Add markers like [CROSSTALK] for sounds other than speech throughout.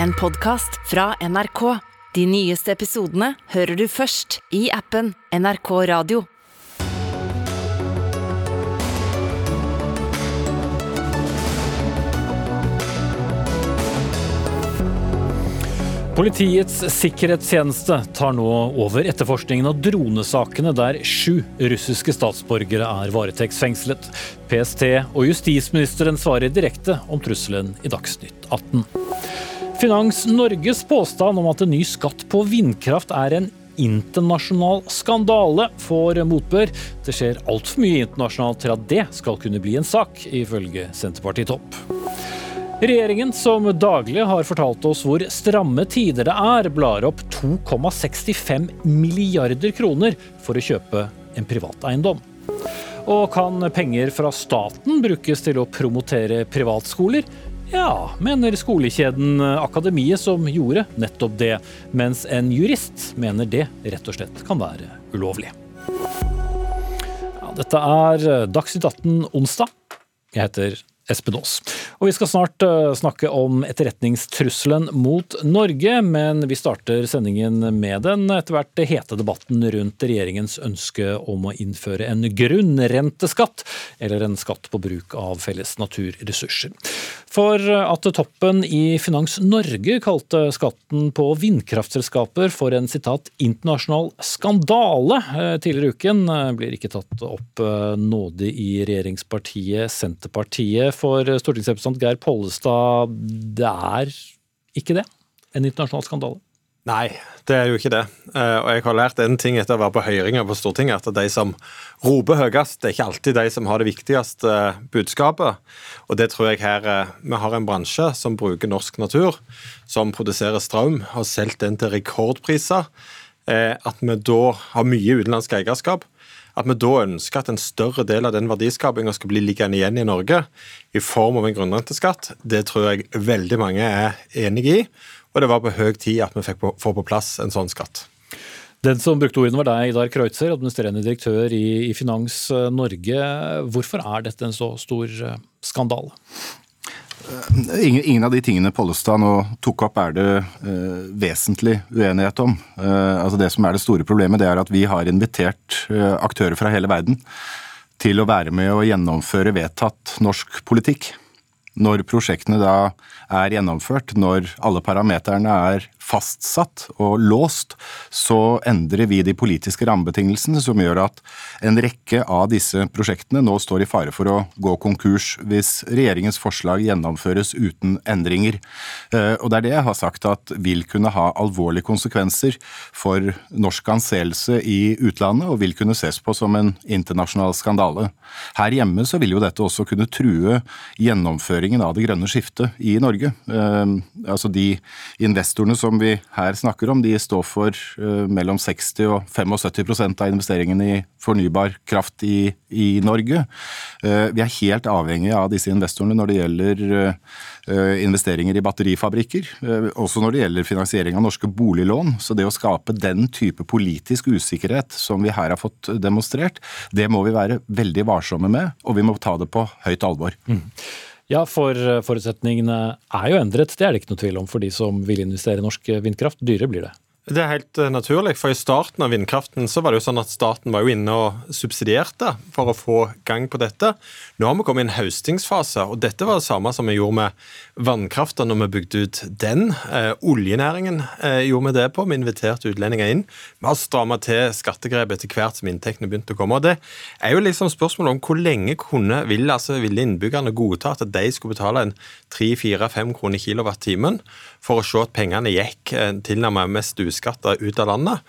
en podkast fra NRK. De nyeste episodene hører du først i appen NRK Radio. Politiets sikkerhetstjeneste tar nå over etterforskningen av dronesakene der sju russiske statsborgere er varetektsfengslet. PST og justisministeren svarer direkte om trusselen i Dagsnytt 18. Finans Norges påstand om at en ny skatt på vindkraft er en internasjonal skandale får motbør. Det skjer altfor mye internasjonalt til at det skal kunne bli en sak, ifølge Senterparti-topp. Regjeringen, som daglig har fortalt oss hvor stramme tider det er, blar opp 2,65 milliarder kroner for å kjøpe en privat eiendom. Og kan penger fra staten brukes til å promotere privatskoler? Ja, mener skolekjeden Akademiet, som gjorde nettopp det, mens en jurist mener det rett og slett kan være ulovlig. Ja, dette er Dagsnytt 18 onsdag. Jeg heter Espen Aas. Og vi skal snart uh, snakke om etterretningstrusselen mot Norge, men vi starter sendingen med den etter hvert hete debatten rundt regjeringens ønske om å innføre en grunnrenteskatt, eller en skatt på bruk av felles naturressurser. For at toppen i Finans Norge kalte skatten på vindkraftselskaper for en sitat internasjonal skandale uh, tidligere uken, uh, blir ikke tatt opp nådig i regjeringspartiet Senterpartiet for stortingsrepresentant Geir Pollestad, det er ikke det? En internasjonal skandale? Nei, det er jo ikke det. Eh, og jeg har lært en ting etter å være på høringer på Stortinget, at de som roper høyest, det er ikke alltid de som har det viktigste budskapet. Og det tror jeg her eh, Vi har en bransje som bruker norsk natur, som produserer strøm, har solgt den til rekordpriser. Eh, at vi da har mye utenlandsk eierskap. At vi da ønsker at en større del av den verdiskapinga skal bli liggende igjen i Norge i form av en grunnrenteskatt, det tror jeg veldig mange er enig i. Og det var på høy tid at vi fikk på, få på plass en sånn skatt. Den som brukte ordene var deg, Idar Kreutzer, administrerende direktør i, i Finans Norge. Hvorfor er dette en så stor eh, skandale? Ingen, ingen, av de tingene Pollestad nå tok opp, er det uh, vesentlig uenighet om. Uh, altså Det som er det store problemet, det er at vi har invitert uh, aktører fra hele verden til å være med og gjennomføre vedtatt norsk politikk. Når prosjektene da er gjennomført, når alle parameterne er fastsatt og låst, så endrer vi de politiske rammebetingelsene som gjør at en rekke av disse prosjektene nå står i fare for å gå konkurs hvis regjeringens forslag gjennomføres uten endringer. Eh, og det er det jeg har sagt at vil kunne ha alvorlige konsekvenser for norsk anseelse i utlandet, og vil kunne ses på som en internasjonal skandale. Her hjemme så vil jo dette også kunne true gjennomføringen av det grønne skiftet i Norge. Eh, altså de investorene som vi her snakker om, de står for uh, mellom 60 og 75% av investeringene i fornybar kraft i, i Norge. Uh, vi er helt avhengige av disse investorene når det gjelder uh, investeringer i batterifabrikker. også når det gjelder finansiering av norske boliglån. Så det å skape den type politisk usikkerhet som vi her har fått demonstrert, det må vi være veldig varsomme med, og vi må ta det på høyt alvor. Mm. Ja, for eh, forutsetningene er jo endret. Det er det ikke noe tvil om for de som vil investere i norsk vindkraft. Dyrere blir det. Det er helt eh, naturlig, for i starten av vindkraften så var det jo sånn at staten var jo inne og subsidierte for å få gang på dette. Nå har vi kommet i en høstingsfase, og dette var det samme som vi gjorde med vannkrafta når vi bygde ut den. Eh, oljenæringen eh, gjorde vi det på, vi inviterte utlendinger inn. Vi har stramma til skattegrep etter hvert som inntektene begynte å komme. og Det er jo liksom spørsmålet om hvor lenge kunne, ville, altså, ville innbyggerne godta at de skulle betale en 3-4-5 kroner kilowattimen for å se at pengene gikk eh, tilnærmet mest uskatta ut av landet,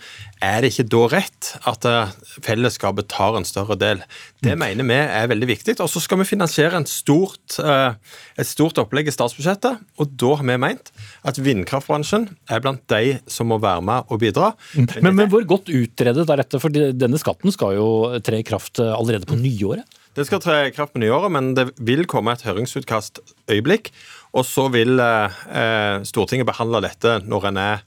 er det ikke da rett at eh, fellesskapet tar en større del? Det mm. mener vi er veldig viktig. Og så skal vi finansiere stort, eh, et stort opplegg i statsbudsjettet, og da har vi meint at vindkraftbransjen er blant de som må være med og bidra. Mm. Men, men hvor godt utredet er dette? For denne skatten skal jo tre i kraft allerede på nyåret? Det skal tre i kraft på nyåret, men det vil komme et høringsutkast øyeblikk. Og så vil eh, Stortinget behandle dette når, er,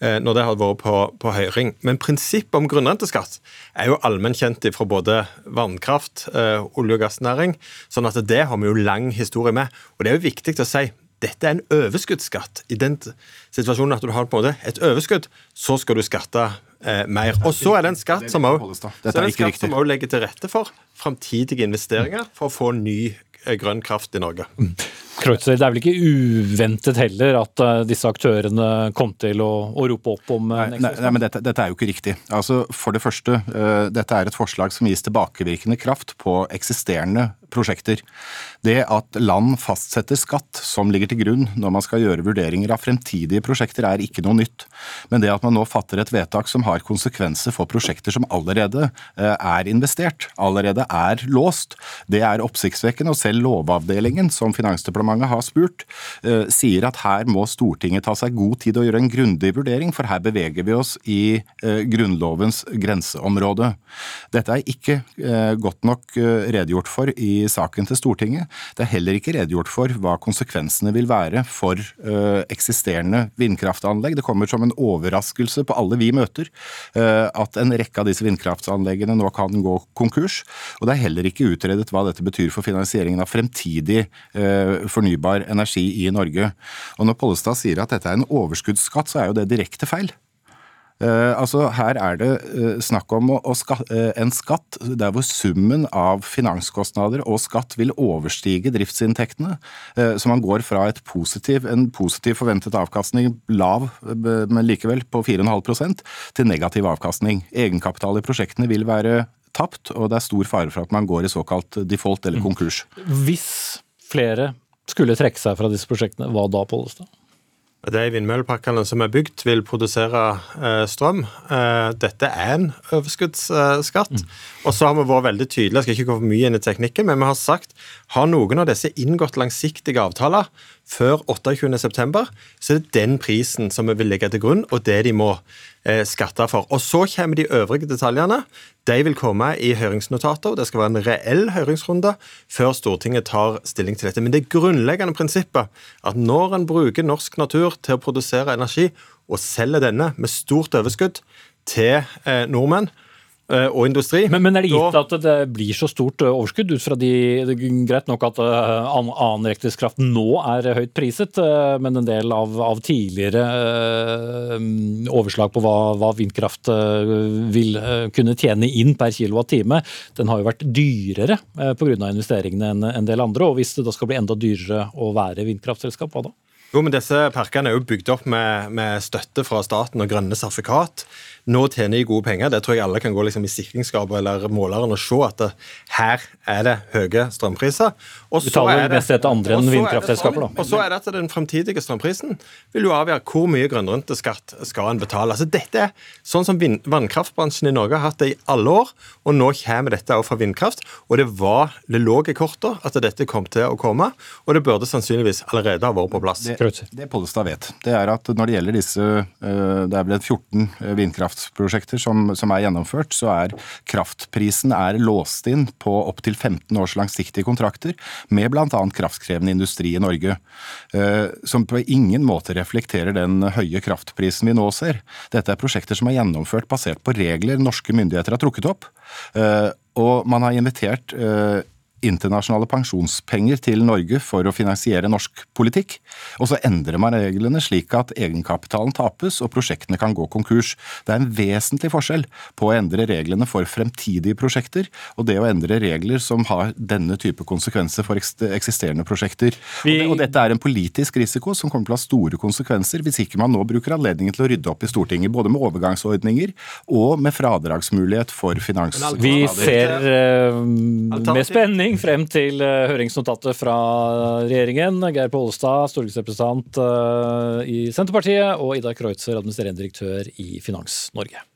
eh, når det har vært på, på, høring. Men prinsippet om grunnrenteskatt er jo allmennkjent fra både vannkraft, eh, olje- og gassnæring. sånn at det har vi jo lang historie med. Og det er jo viktig å si dette er en overskuddsskatt. I den situasjonen at du har på en måte et overskudd, så skal du skatte eh, mer. Og så er det en skatt som også legger til rette for framtidige investeringer for å få ny eh, grønn kraft i Norge. Kreutzer, det er vel ikke uventet heller at uh, disse aktørene kom til å, å rope opp om uh, nei, nei, men dette, dette, er jo ikke riktig. Altså, For det første, uh, dette er et forslag som gis tilbakevirkende kraft på eksisterende prosjekter. Det at land fastsetter skatt som ligger til grunn når man skal gjøre vurderinger av fremtidige prosjekter, er ikke noe nytt. Men det at man nå fatter et vedtak som har konsekvenser for prosjekter som allerede er investert, allerede er låst, det er oppsiktsvekkende. Og selv Lovavdelingen, som Finansdepartementet departementet har spurt, eh, sier at her må Stortinget ta seg god tid og gjøre en grundig vurdering, for her beveger vi oss i eh, Grunnlovens grenseområde. Dette er ikke eh, godt nok redegjort for i saken til Stortinget. Det er heller ikke redegjort for hva konsekvensene vil være for eksisterende vindkraftanlegg. Det kommer som en overraskelse på alle vi møter at en rekke av disse vindkraftanleggene nå kan gå konkurs. Og det er heller ikke utredet hva dette betyr for finansieringen av fremtidig fornybar energi i Norge. Og Når Pollestad sier at dette er en overskuddsskatt, så er jo det direkte feil. Uh, altså Her er det uh, snakk om å, å ska, uh, en skatt der hvor summen av finanskostnader og skatt vil overstige driftsinntektene. så man går fra positiv, en positiv forventet avkastning, lav, men likevel på 4,5% til negativ avkastning. Egenkapital i prosjektene vil være tapt, og det er stor fare for at man går i såkalt default eller konkurs. Hvis flere skulle trekke seg fra disse prosjektene, hva da, Pollestad? De vindmøllepakkene som er bygd, vil produsere eh, strøm. Eh, dette er en overskuddsskatt. Mm. Og så har vi vært veldig tydelige, jeg skal ikke gå for mye inn i teknikken, men vi har sagt har noen av disse inngått langsiktige avtaler før 28.9, så er det den prisen som vi vil legge til grunn, og det de må eh, skatte for. Og så kommer de øvrige detaljene. De vil komme i høringsnotater, det skal være en reell høringsrunde før Stortinget tar stilling til dette. Men det grunnleggende prinsippet at når en bruker norsk natur til å produsere energi, og selger denne med stort overskudd til eh, nordmenn, og industri. Men, men, er det gitt at det blir så stort eh, overskudd ut fra de det er Greit nok at uh, annen elektrisk nå er høyt priset, men en del av, av tidligere overslag på hva, hva vindkraft vil kunne tjene inn per kilowattime, den har jo vært dyrere pga. investeringene enn en del andre. og Hvis det da skal bli enda dyrere å være vindkraftselskap, hva da? Jo, men Disse parkene er jo bygd opp med, med støtte fra staten og grønne sertifikat. Nå tjener de gode penger. Det tror jeg alle kan gå liksom i sikringsskapet eller måleren og se at det, her er det høye strømpriser. Og så er det, mest andre enn vindkraftselskaper, da. Og så er det at den fremtidige strømprisen vil jo avgjøre hvor mye grønnrenteskatt skal en betale. Altså Dette er sånn som vannkraftbransjen i Norge har hatt det i alle år, og nå kommer dette også fra vindkraft. Og det var, det lå i korta at dette kom til å komme, og det burde sannsynligvis allerede ha vært på plass. Det, det Pollestad vet, det er at når det gjelder disse eh, Det er vel 14 vindkraft vannkraftprosjekter som, som, er gjennomført, så er kraftprisen er låst inn på opptil 15 års langsiktige kontrakter med bl.a. kraftkrevende industri i Norge. Eh, som på ingen måte reflekterer den høye kraftprisen vi nå ser. Dette er prosjekter som er gjennomført basert på regler norske myndigheter har trukket opp. Eh, og man har invitert eh, internasjonale pensjonspenger til Norge for å finansiere norsk politikk. Og så endrer man reglene slik at egenkapitalen tapes og prosjektene kan gå konkurs. Det er en vesentlig forskjell på å endre reglene for fremtidige prosjekter og det å endre regler som har denne type konsekvenser for eksisterende prosjekter. Vi... Og, dette er en politisk risiko som kommer til å ha store konsekvenser hvis ikke man nå bruker anledningen til å rydde opp i Stortinget, både med overgangsordninger og med fradragsmulighet for finans. Vi ser uh, med spenning stilling frem til eh, høringsnotatet fra regjeringen. Geir Pollestad, stortingsrepresentant eh, i Senterpartiet, og Ida Kreutzer, administrerende direktør i Finans Norge.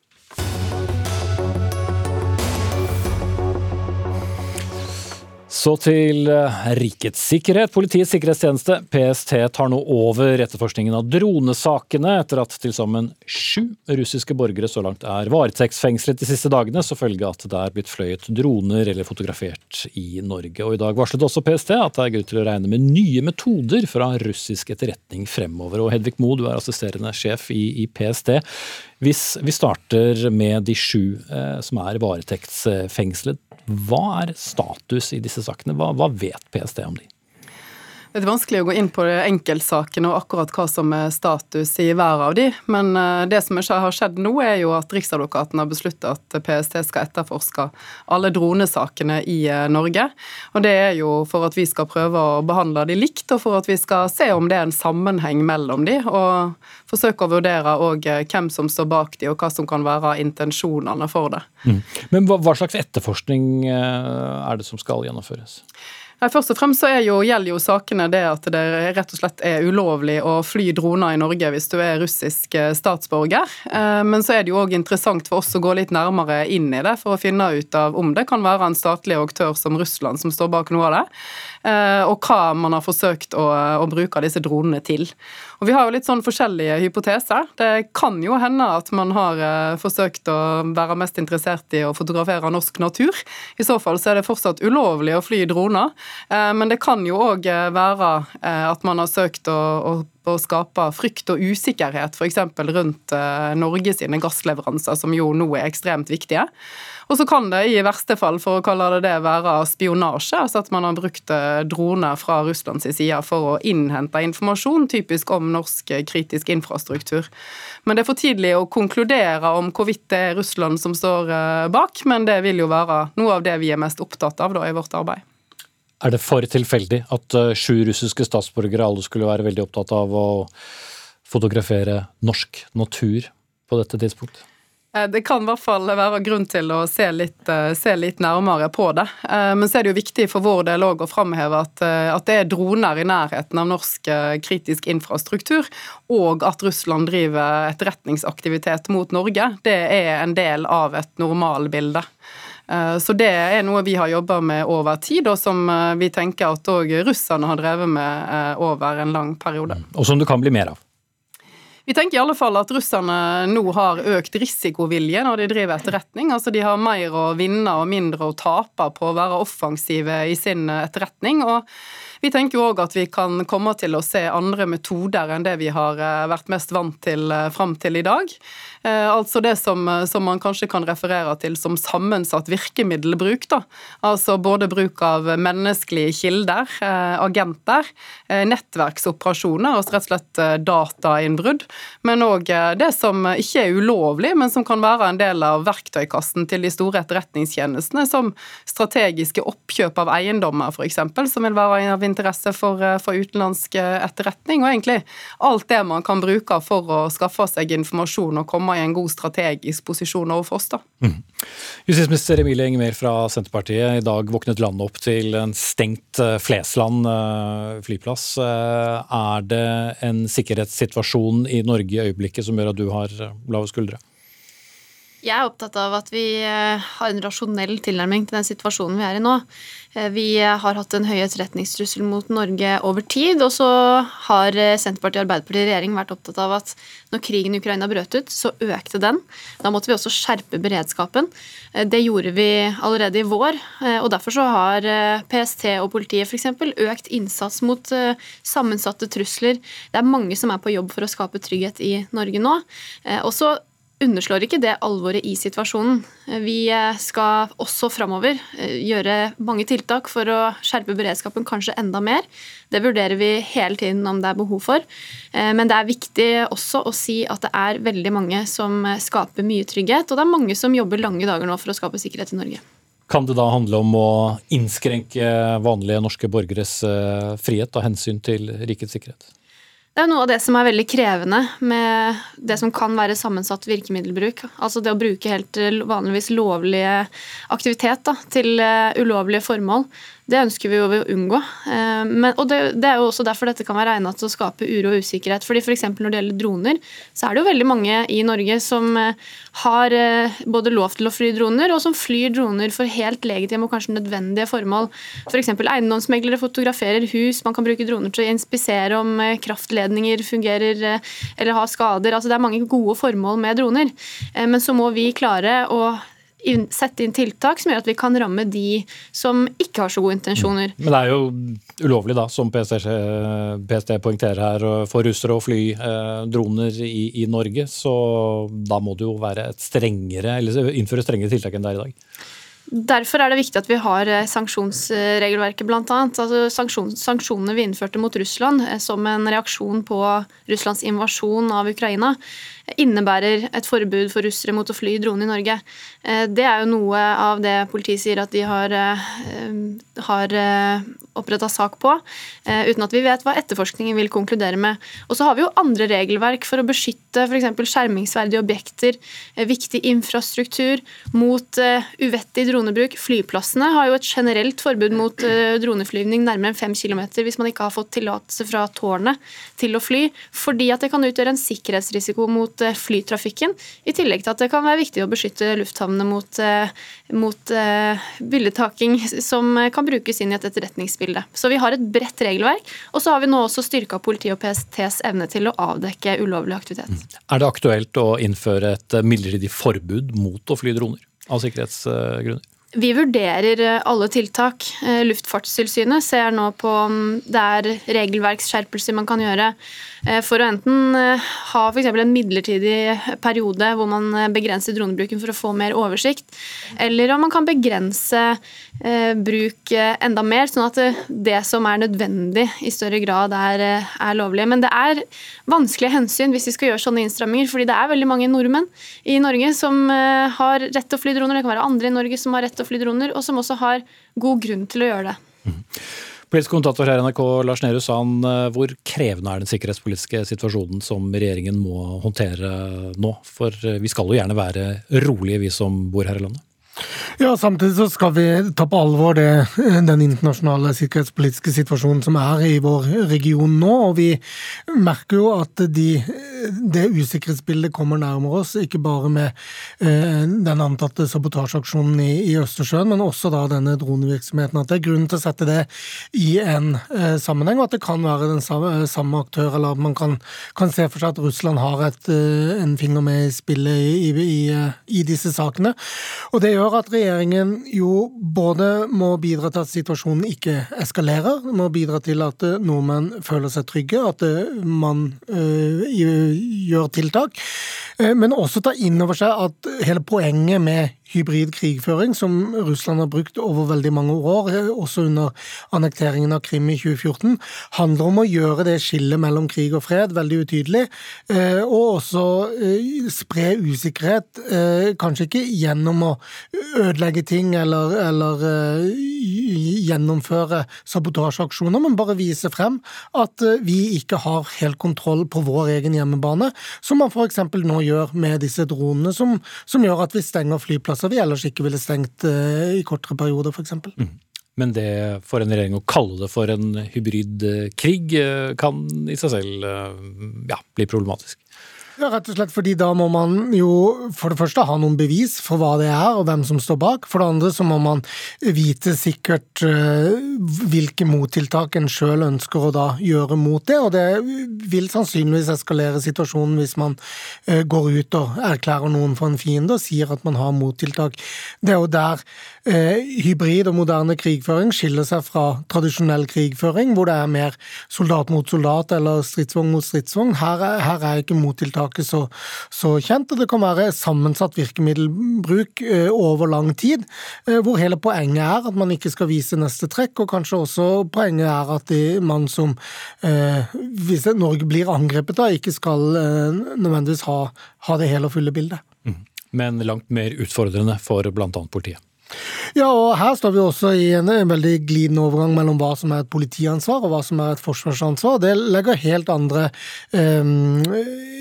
Så til eh, rikets sikkerhet. Politiets sikkerhetstjeneste, PST, tar nå over etterforskningen av dronesakene etter at til sammen sju russiske borgere så langt er varetektsfengslet de siste dagene, så følge at det er blitt fløyet droner eller fotografert i Norge. Og I dag varslet også PST at det er grunn til å regne med nye metoder fra russisk etterretning fremover. Og Hedvig Moe, du er assisterende sjef i, i PST. Hvis vi starter med de sju eh, som er varetektsfengslet, hva er status i disse sakene? Hva, hva vet PST om de? Det er vanskelig å gå inn på enkeltsakene og akkurat hva som er status i hver av de, men eh, det som har skjedd nå, er jo at Riksadvokaten har besluttet at PST skal etterforske alle dronesakene i eh, Norge. Og det er jo for at vi skal prøve å behandle de likt, og for at vi skal se om det er en sammenheng mellom de, og forsøke å vurdere eh, hvem som står bak de, og hva som kan være intensjonene for det. Mm. Men hva slags etterforskning er det som skal gjennomføres? Først og fremst så jo, gjelder jo sakene det at det rett og slett er ulovlig å fly droner i Norge hvis du er russisk eh, statsborger. Eh, men så er det jo òg interessant for oss å gå litt nærmere inn i det for å finne ut av om det kan være en statlig aktør som Russland som står bak noe av det, og hva man har forsøkt å, å bruke disse dronene til. Og Vi har jo litt sånn forskjellige hypoteser. Det kan jo hende at man har forsøkt å være mest interessert i å fotografere norsk natur. I så fall så er det fortsatt ulovlig å fly droner. Eh, men det kan jo òg eh, være eh, at man har søkt å, å, å skape frykt og usikkerhet f.eks. rundt Norge sine gassleveranser, som jo nå er ekstremt viktige. Og så kan det i verste fall, for å kalle det det, være spionasje. Altså at man har brukt droner fra Russlands side for å innhente informasjon, typisk om norsk kritisk infrastruktur. Men det er for tidlig å konkludere om hvorvidt det er Russland som står bak, men det vil jo være noe av det vi er mest opptatt av da, i vårt arbeid. Er det for tilfeldig at sju russiske statsborgere alle skulle være veldig opptatt av å fotografere norsk natur på dette tidspunkt? Eh, det kan i hvert fall være grunn til å se litt, eh, se litt, nærmere på det. Men så er det jo viktig for vår del å framheve at, at, det er droner i nærheten av norsk kritisk infrastruktur, og at Russland driver etterretningsaktivitet mot Norge. Det er en del av et normalbilde. Eh, så det er noe vi har jobba med over tid, og som eh, vi tenker at òg russerne har drevet med eh, over en lang periode. Mm. Og som det kan bli mer av? Vi tenker i alle fall at russerne nå har økt risikovilje når de driver etterretning. Altså De har mer å vinne og mindre å tape på å være offensive i sin etterretning. og vi tenker òg at vi kan komme til å se andre metoder enn det vi har vært mest vant til fram til i dag. Eh, altså det som, eh, som, man kanskje kan referere til som sammensatt virkemiddelbruk. Da. Altså både bruk av menneskelige kilder, eh, agenter, nettverksoperasjoner, altså rett og slett datainnbrudd. Men òg det som ikke er ulovlig, men som kan være en del av verktøykassen til de store etterretningstjenestene, som strategiske oppkjøp av eiendommer f.eks., som vil være av interesse for, for utenlandsk etterretning. Og egentlig alt det man kan bruke for å skaffe seg informasjon og komme i en god strategisk posisjon overfor oss. da. Mm. Justisminister Emilie Enger fra Senterpartiet, i dag våknet landet opp til en stengt eh, Flesland eh, flyplass. Eh, er det en sikkerhetssituasjon i Norge i øyeblikket som gjør at du har lave skuldre? Jeg er opptatt av at vi eh, har en rasjonell tilnærming til den situasjonen vi er i nå. Eh, vi har hatt en høy etterretningstrussel mot Norge over tid, og så har eh, Senterpartiet og Arbeiderpartiet i regjering vært opptatt av at når krigen i Ukraina brøt ut, så økte den. Da måtte vi også skjerpe beredskapen. Det gjorde vi allerede i vår, og derfor så har PST og politiet f.eks. økt innsats mot sammensatte trusler. Det er mange som er på jobb for å skape trygghet i Norge nå. Og så underslår ikke det alvoret i situasjonen. Vi eh, skal også framover eh, gjøre mange tiltak for å skjerpe beredskapen kanskje enda mer. Det vurderer vi hele tiden om det er behov for. Eh, men det er viktig også å si at det er veldig mange som skaper mye trygghet, og det er mange som jobber lange dager nå for å skape sikkerhet i Norge. Kan det da handle om å innskrenke vanlige norske borgeres frihet av hensyn til rikets sikkerhet? Det er noe av det som er veldig krevende med det som kan være sammensatt virkemiddelbruk. Altså det å bruke helt vanligvis lovlige aktivitet da, til uh, ulovlige formål. Det ønsker vi jo å unngå. Eh, men, og det, det, er jo også derfor dette kan være egnet til å skape uro og usikkerhet. fordi for Når det gjelder droner, så er det jo veldig mange i Norge som eh, har eh, både lov til å fly droner, og som flyr droner for helt legitime og kanskje nødvendige formål. F.eks. For eiendomsmeglere fotograferer hus, man kan bruke droner til å inspisere om kraftledninger fungerer eller har skader. altså Det er mange gode formål med droner. Men så må vi klare å sette inn tiltak som gjør at vi kan ramme de som ikke har så gode intensjoner. Men det er jo ulovlig, da, som PST, PST poengterer her, for russere å fly eh, droner i, i, Norge. Så da må det jo være et strengere, eller innføre strengere tiltak enn det er i dag. Derfor er det viktig at vi har eh, sanksjonsregelverket, bl.a. Altså sanksjonene vi innførte mot Russland eh, som en reaksjon på Russlands invasjon av Ukraina, innebærer et forbud for russere mot å fly drone i Norge. Eh, det er jo noe av det politiet sier at de har, har oppretta sak på, uten at vi vet hva etterforskningen vil konkludere med. Og så har vi jo andre regelverk for å beskytte f.eks. skjermingsverdige objekter, viktig infrastruktur, mot uvettig dronebruk. Flyplassene har jo et generelt forbud mot droneflyvning nærmere enn fem km hvis man ikke har fått tillatelse fra tårnet til å fly, fordi at det kan utgjøre en sikkerhetsrisiko mot uh, flytrafikken. I tillegg til at det kan være viktig å beskytte lufthavnene mot, uh, mot bildetaking som kan brukes inn i et etterretningsbilde. Så vi har et bredt regelverk. Og så har vi nå også styrka politi og PSTs evne til å avdekke ulovlig aktivitet. Er det aktuelt å innføre et midlertidig forbud mot å fly droner? av sikkerhetsgrunner? Vi vurderer eh, alle tiltak. Eh, Luftfartstilsynet ser nå på om det er regelverksskjerpelser man kan gjøre eh, for å enten ha f.eks. en midlertidig periode hvor man begrenser dronebruken for å få mer oversikt, eller om man kan begrense bruk enda mer, sånn at det som er nødvendig, i større grad er, er lovlig. Men det er vanskelige hensyn hvis vi skal gjøre sånne innstramminger, fordi det er veldig mange nordmenn i Norge som har rett til å fly droner. Det kan være andre i Norge som har rett til å fly droner, og som også har god grunn til å gjøre det. Mm. Politisk kommentator her i NRK, Lars Nehru Sand, eh, hvor krevende er den sikkerhetspolitiske situasjonen som regjeringen må håndtere nå? For eh, vi skal jo gjerne være rolige, vi som bor her i landet? Ja, samtidig så skal vi ta på alvor det, den internasjonale sikkerhetspolitiske situasjonen som er i vår region nå. Og vi merker jo at de, det usikkerhetsbildet kommer nærmere oss, ikke bare med eh, den antatte sabotasjeaksjonen i, Østersjøen, men også da denne dronevirksomheten. At det er grunn til å sette det i en eh, sammenheng, og at det kan være den samme, aktør, eller at man kan, kan, se for seg at Russland har et, eh, en finger med i spillet i, i, i disse sakene. Og det gjør at regjeringen jo både må bidra til at situasjonen ikke eskalerer, må bidra til at nordmenn føler seg trygge, at man gjør tiltak, men også ta inn over seg at hele poenget med hybrid krigføring, som Russland har brukt over veldig mange år, også under annekteringen av Krim i 2014, handler om å gjøre det skillet mellom krig og fred veldig utydelig, eh, og også eh, spre usikkerhet, eh, kanskje ikke gjennom å ødelegge ting eller, eller gjennomføre sabotasjeaksjoner, men bare vise frem at vi ikke har helt kontroll på vår egen hjemmebane, som man f.eks. nå gjør med disse dronene, som, som gjør at vi stenger flyplasser arbeidsplasser vi ellers ikke ville stengt eh, i kortere perioder, f.eks. Mm. Men det for en regjering å kalle det for en hybridkrig eh, kan i seg selv eh, ja, bli problematisk? Ja, Rett og slett fordi da må man jo for det første ha noen bevis for hva det er og hvem som står bak. For det andre så må man vite sikkert uh, hvilke mottiltak en sjøl ønsker å da gjøre mot det, og det vil sannsynligvis eskalere situasjonen hvis man uh, går ut og erklærer noen for en fiende og sier at man har mottiltak. Det er jo der uh, hybrid og moderne krigføring skiller seg fra tradisjonell krigføring, hvor det er mer soldat mot soldat eller stridsvogn mot stridsvogn. Her, her er ikke mottiltak tiltaket så, så, kjent. og Det kan være sammensatt virkemiddelbruk eh, over lang tid, eh, hvor hele poenget er at man ikke skal vise neste trekk, og kanskje også poenget er at man som eh, Hvis Norge blir angrepet, da ikke skal nødvendigvis ha, ha det hele og fulle bildet. Mm. Men langt mer utfordrende for bl.a. politiet. Ja, og her står vi også i en, en, veldig glidende overgang mellom hva som er et politiansvar og hva som er et forsvarsansvar. Det legger helt andre um,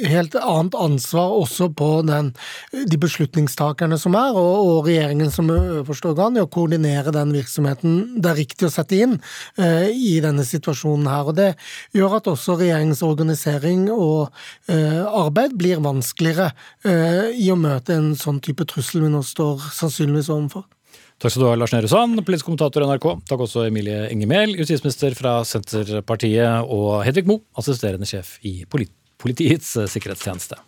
helt annet ansvar også på den, de beslutningstakerne som er, og, og regjeringen som øverste organ, i å koordinere den virksomheten det er riktig å sette inn uh, i denne situasjonen her. Og det gjør at også regjeringens organisering og uh, arbeid blir vanskeligere uh, i å møte en sånn type trussel vi nå står sannsynligvis overfor. Takk skal du ha, Lars Nehru Sand, politisk kommentator i NRK. Takk også Emilie Enger justisminister fra Senterpartiet, og Hedvig Mo, assisterende sjef i Politiets sikkerhetstjeneste.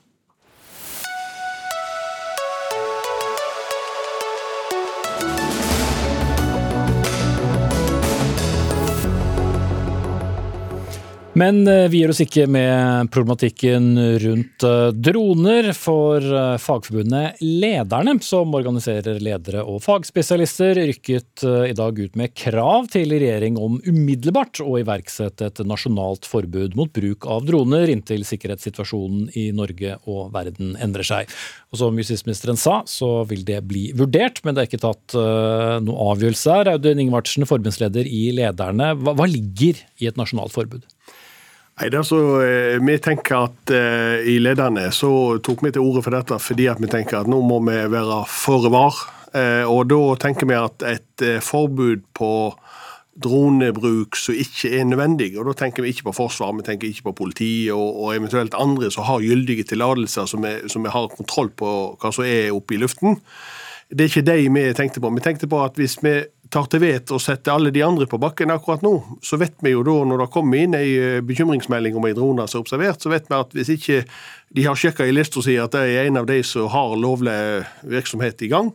Men eh, vi gir oss ikke med problematikken rundt eh, droner, for eh, fagforbundet Lederne, som organiserer ledere og fagspesialister, rykket i dag ut med krav til regjering om umiddelbart å iverksette et nasjonalt forbud mot bruk av droner inntil sikkerhetssituasjonen i Norge og verden endrer seg. Og som justisministeren sa, så vil det bli vurdert, men det er ikke tatt noe avgjørelse her. Audun Ingvardsen, forbundsleder i Lederne, hva ligger i et nasjonalt forbud? Nei, det så, eh, Vi tenker at eh, i Lederne så tok vi til orde for dette fordi at vi tenker at nå må vi være føre var. Eh, og da tenker vi at et eh, forbud på dronebruk som ikke er nødvendig, og da tenker vi ikke på forsvar, vi tenker ikke på politi og, og eventuelt andre som har gyldige tillatelser, som vi har kontroll på hva som er oppe i luften. Det er ikke de vi tenkte på. Vi tenkte på at hvis vi tar til vet og setter alle de andre på bakken akkurat nå, så vet vi jo da, når det kommer inn ei eh, bekymringsmelding om ei drone som er observert, så vet vi at hvis ikke de har sjekka i lista si at det er en av de som har lovlig virksomhet i gang,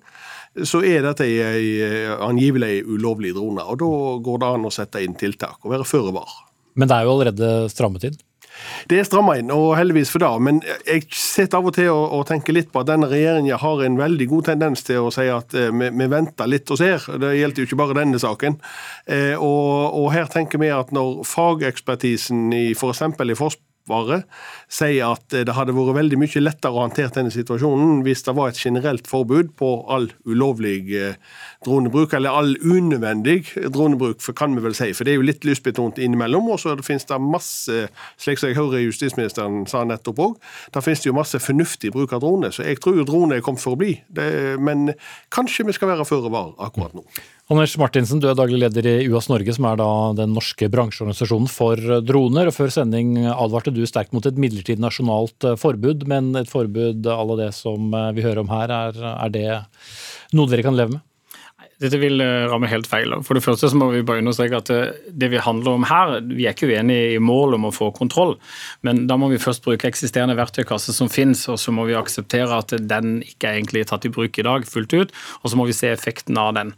så er dette ei, eh, angivelig ulovlig drone. Og da går det an å sette inn tiltak og være føre var. Men det er jo allerede strammet inn? Det er stramma inn, og heldigvis for det. Men jeg sitter av og til og, og tenker litt på at denne regjeringa har en veldig god tendens til å si at eh, vi, vi, venter litt og ser. Det gjelder jo ikke bare denne saken. Eh, og, og, her tenker vi at når fagekspertisen i f.eks. For i Forsvaret sier at det hadde vært veldig mye lettere å håndtere denne situasjonen hvis det var et generelt forbud på all ulovlig eh, dronebruk, eller all unødvendig dronebruk, for kan vi vel si. For det er jo litt lystbetont innimellom. Og så finnes det masse, slik som jeg hører justisministeren sa nettopp òg, da finnes det jo masse fornuftig bruk av drone. Så jeg tror jo drone er kommet for å bli. Det, men kanskje vi skal være føre var akkurat nå. Anders Martinsen, du er daglig leder i UAS Norge, som er da den norske bransjeorganisasjonen for droner. og Før sending advarte du sterkt mot et midlertidig nasjonalt forbud, men et forbud à la det som vi hører om her, er, er det noe dere kan leve med? Dette vil eh, ramme helt feil. For det første så må vi bare understreke at eh, det vi handler om her, vi er ikke uenige i målet om å få kontroll, men da må vi først bruke eksisterende verktøykasse som finnes, og så må vi akseptere at den ikke er egentlig tatt i bruk i dag fullt ut, og så må vi se effekten av den.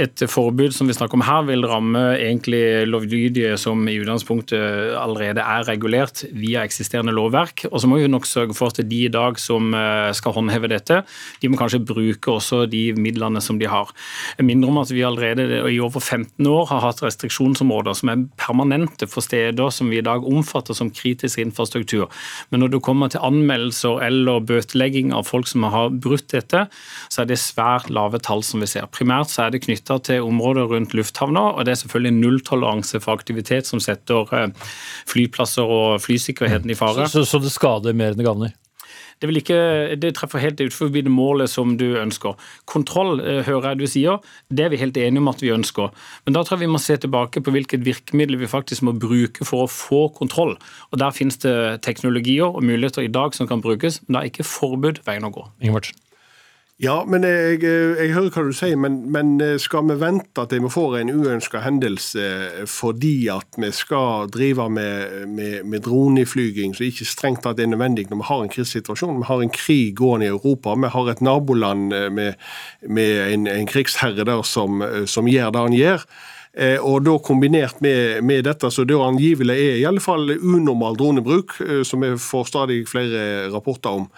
Et forbud som vi snakker om her, vil ramme egentlig lovlydige som i utgangspunktet allerede er regulert via eksisterende lovverk, og så må vi nok sørge for at de i dag som eh, skal håndheve dette, de må kanskje bruke også de midlene som de har. Jeg minner om at vi allerede i over 15 år har hatt restriksjonsområder som er permanente for steder som vi i dag omfatter som kritisk infrastruktur. Men når det kommer til anmeldelser eller bøtelegging av folk som har brutt dette, så er det svært lave tall som vi ser. Primært så er det knytta til områder rundt lufthavner, og det er selvfølgelig nulltoleranse for aktivitet som setter eh, flyplasser og flysikkerheten i fare. Så, så, så det skader mer enn det gagner? Det, ikke, det treffer helt utenfor det målet som du ønsker. Kontroll, eh, hører jeg du sier, det er vi helt enige om at vi ønsker. Men da tror jeg vi må se tilbake på hvilket virkemiddel vi faktisk må bruke for å få kontroll. Og Der finnes det teknologier og muligheter i dag som kan brukes, men det er ikke forbud veien å gå. Ingevartsen. Ja, men jeg, jeg, hører hva du sier, men, men, skal vi vente at vi får en uønska hendelse fordi at vi skal drive med, med, med droneflyging som ikke strengt tatt er nødvendig når vi har en krisesituasjon? Vi har en krig gående i Europa. Vi har et naboland med, med en, en, krigsherre der som, som gjør det han gjør. Eh, og da kombinert med, med dette, så det angivelig er i alle fall unormal dronebruk, eh, som vi får stadig flere rapporter om,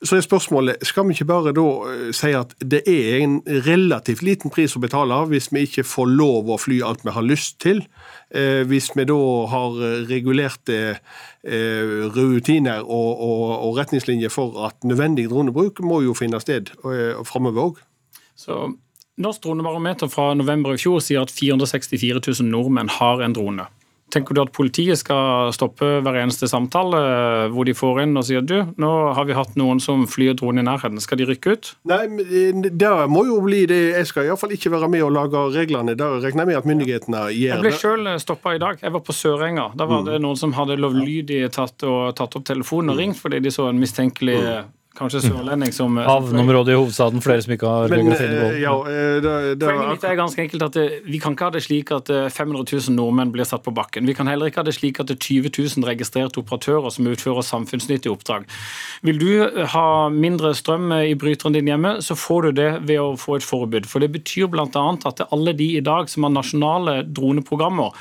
så er spørsmålet skal vi ikke bare da eh, si at det er en relativt liten pris å betale hvis vi ikke får lov å fly alt vi har lyst til? Hvis vi da har regulerte rutiner og, og, og retningslinjer for at nødvendig dronebruk må jo finne sted framover òg. Norsk dronebarometer fra november i fjor sier at 464 000 nordmenn har en drone. Tenker du at politiet skal stoppe hver eneste samtale eh, hvor de får inn og sier du, nå har vi hatt noen som flyr drone i nærheten, skal de rykke ut? Nei, det må jo bli det. Jeg skal iallfall ikke være med og lage reglene. Da regner jeg med at myndighetene gjør det. Jeg ble sjøl stoppa i dag. Jeg var på Sørenga. Da var det mm. noen som hadde lovlydig tatt, og, tatt opp telefonen og mm. ringt fordi de så en mistenkelig mm kanskje sørlending som Havneområdet i hovedstaden, flere som ikke har Men, geografi i eh, behold. ja, eh, Poenget mitt er ganske enkelt at eh, Vi kan ikke ha det slik at eh, 500 000 nordmenn blir satt på bakken. Vi kan heller ikke ha det slik at det er 20 000 registrerte operatører som utfører samfunnsnyttige oppdrag. Vil du eh, ha mindre strøm eh, i bryteren din hjemme, så får du det ved å få et forbud. For Det betyr bl.a. at alle de i dag som har nasjonale droneprogrammer,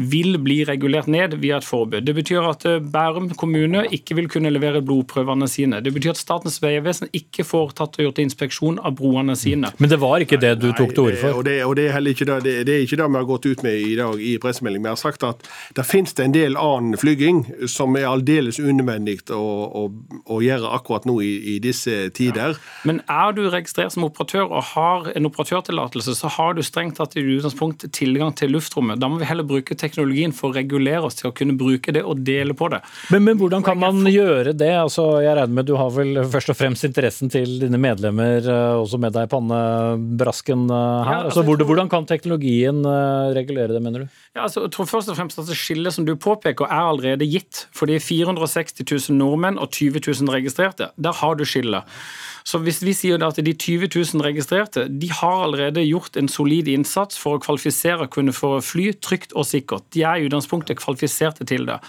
vil bli regulert ned via et forbud. Det betyr at eh, Bærum kommune ikke vil kunne levere blodprøvene sine. Det betyr at Statens vegvesen ikke får tatt og gjort inspeksjon av broene sine. Men det var ikke det du tok til orde for? Og det, og det er heller ikke det, det, det er ikke det vi har gått ut med i dag i pressemelding. Vi har sagt at det finnes det en del annen flyging som er aldeles unødvendig å, å, å gjøre akkurat nå i, i disse tider. Men er du registrert som operatør og har en operatørtillatelse, så har du strengt tatt i utgangspunkt tilgang til luftrommet. Da må vi heller bruke teknologien for å regulere oss til å kunne bruke det og dele på det. Men, men hvordan kan man gjøre det? Altså, jeg regner med Du har vel først og fremst interessen til dine medlemmer eh, også med deg i pannebrasken eh, her. Ja, altså, altså, hvordan, hvordan kan teknologien eh, regulere det, mener du? Ja, altså, jeg tror først og fremst at Det skillet som du påpeker er allerede gitt. For de 460 000 nordmenn og 20 000 registrerte, der har du skillet. Så hvis vi sier at de 20 000 registrerte de har allerede gjort en solid innsats for å kvalifisere og kunne få fly trygt og sikkert. De er i utgangspunktet kvalifiserte til det.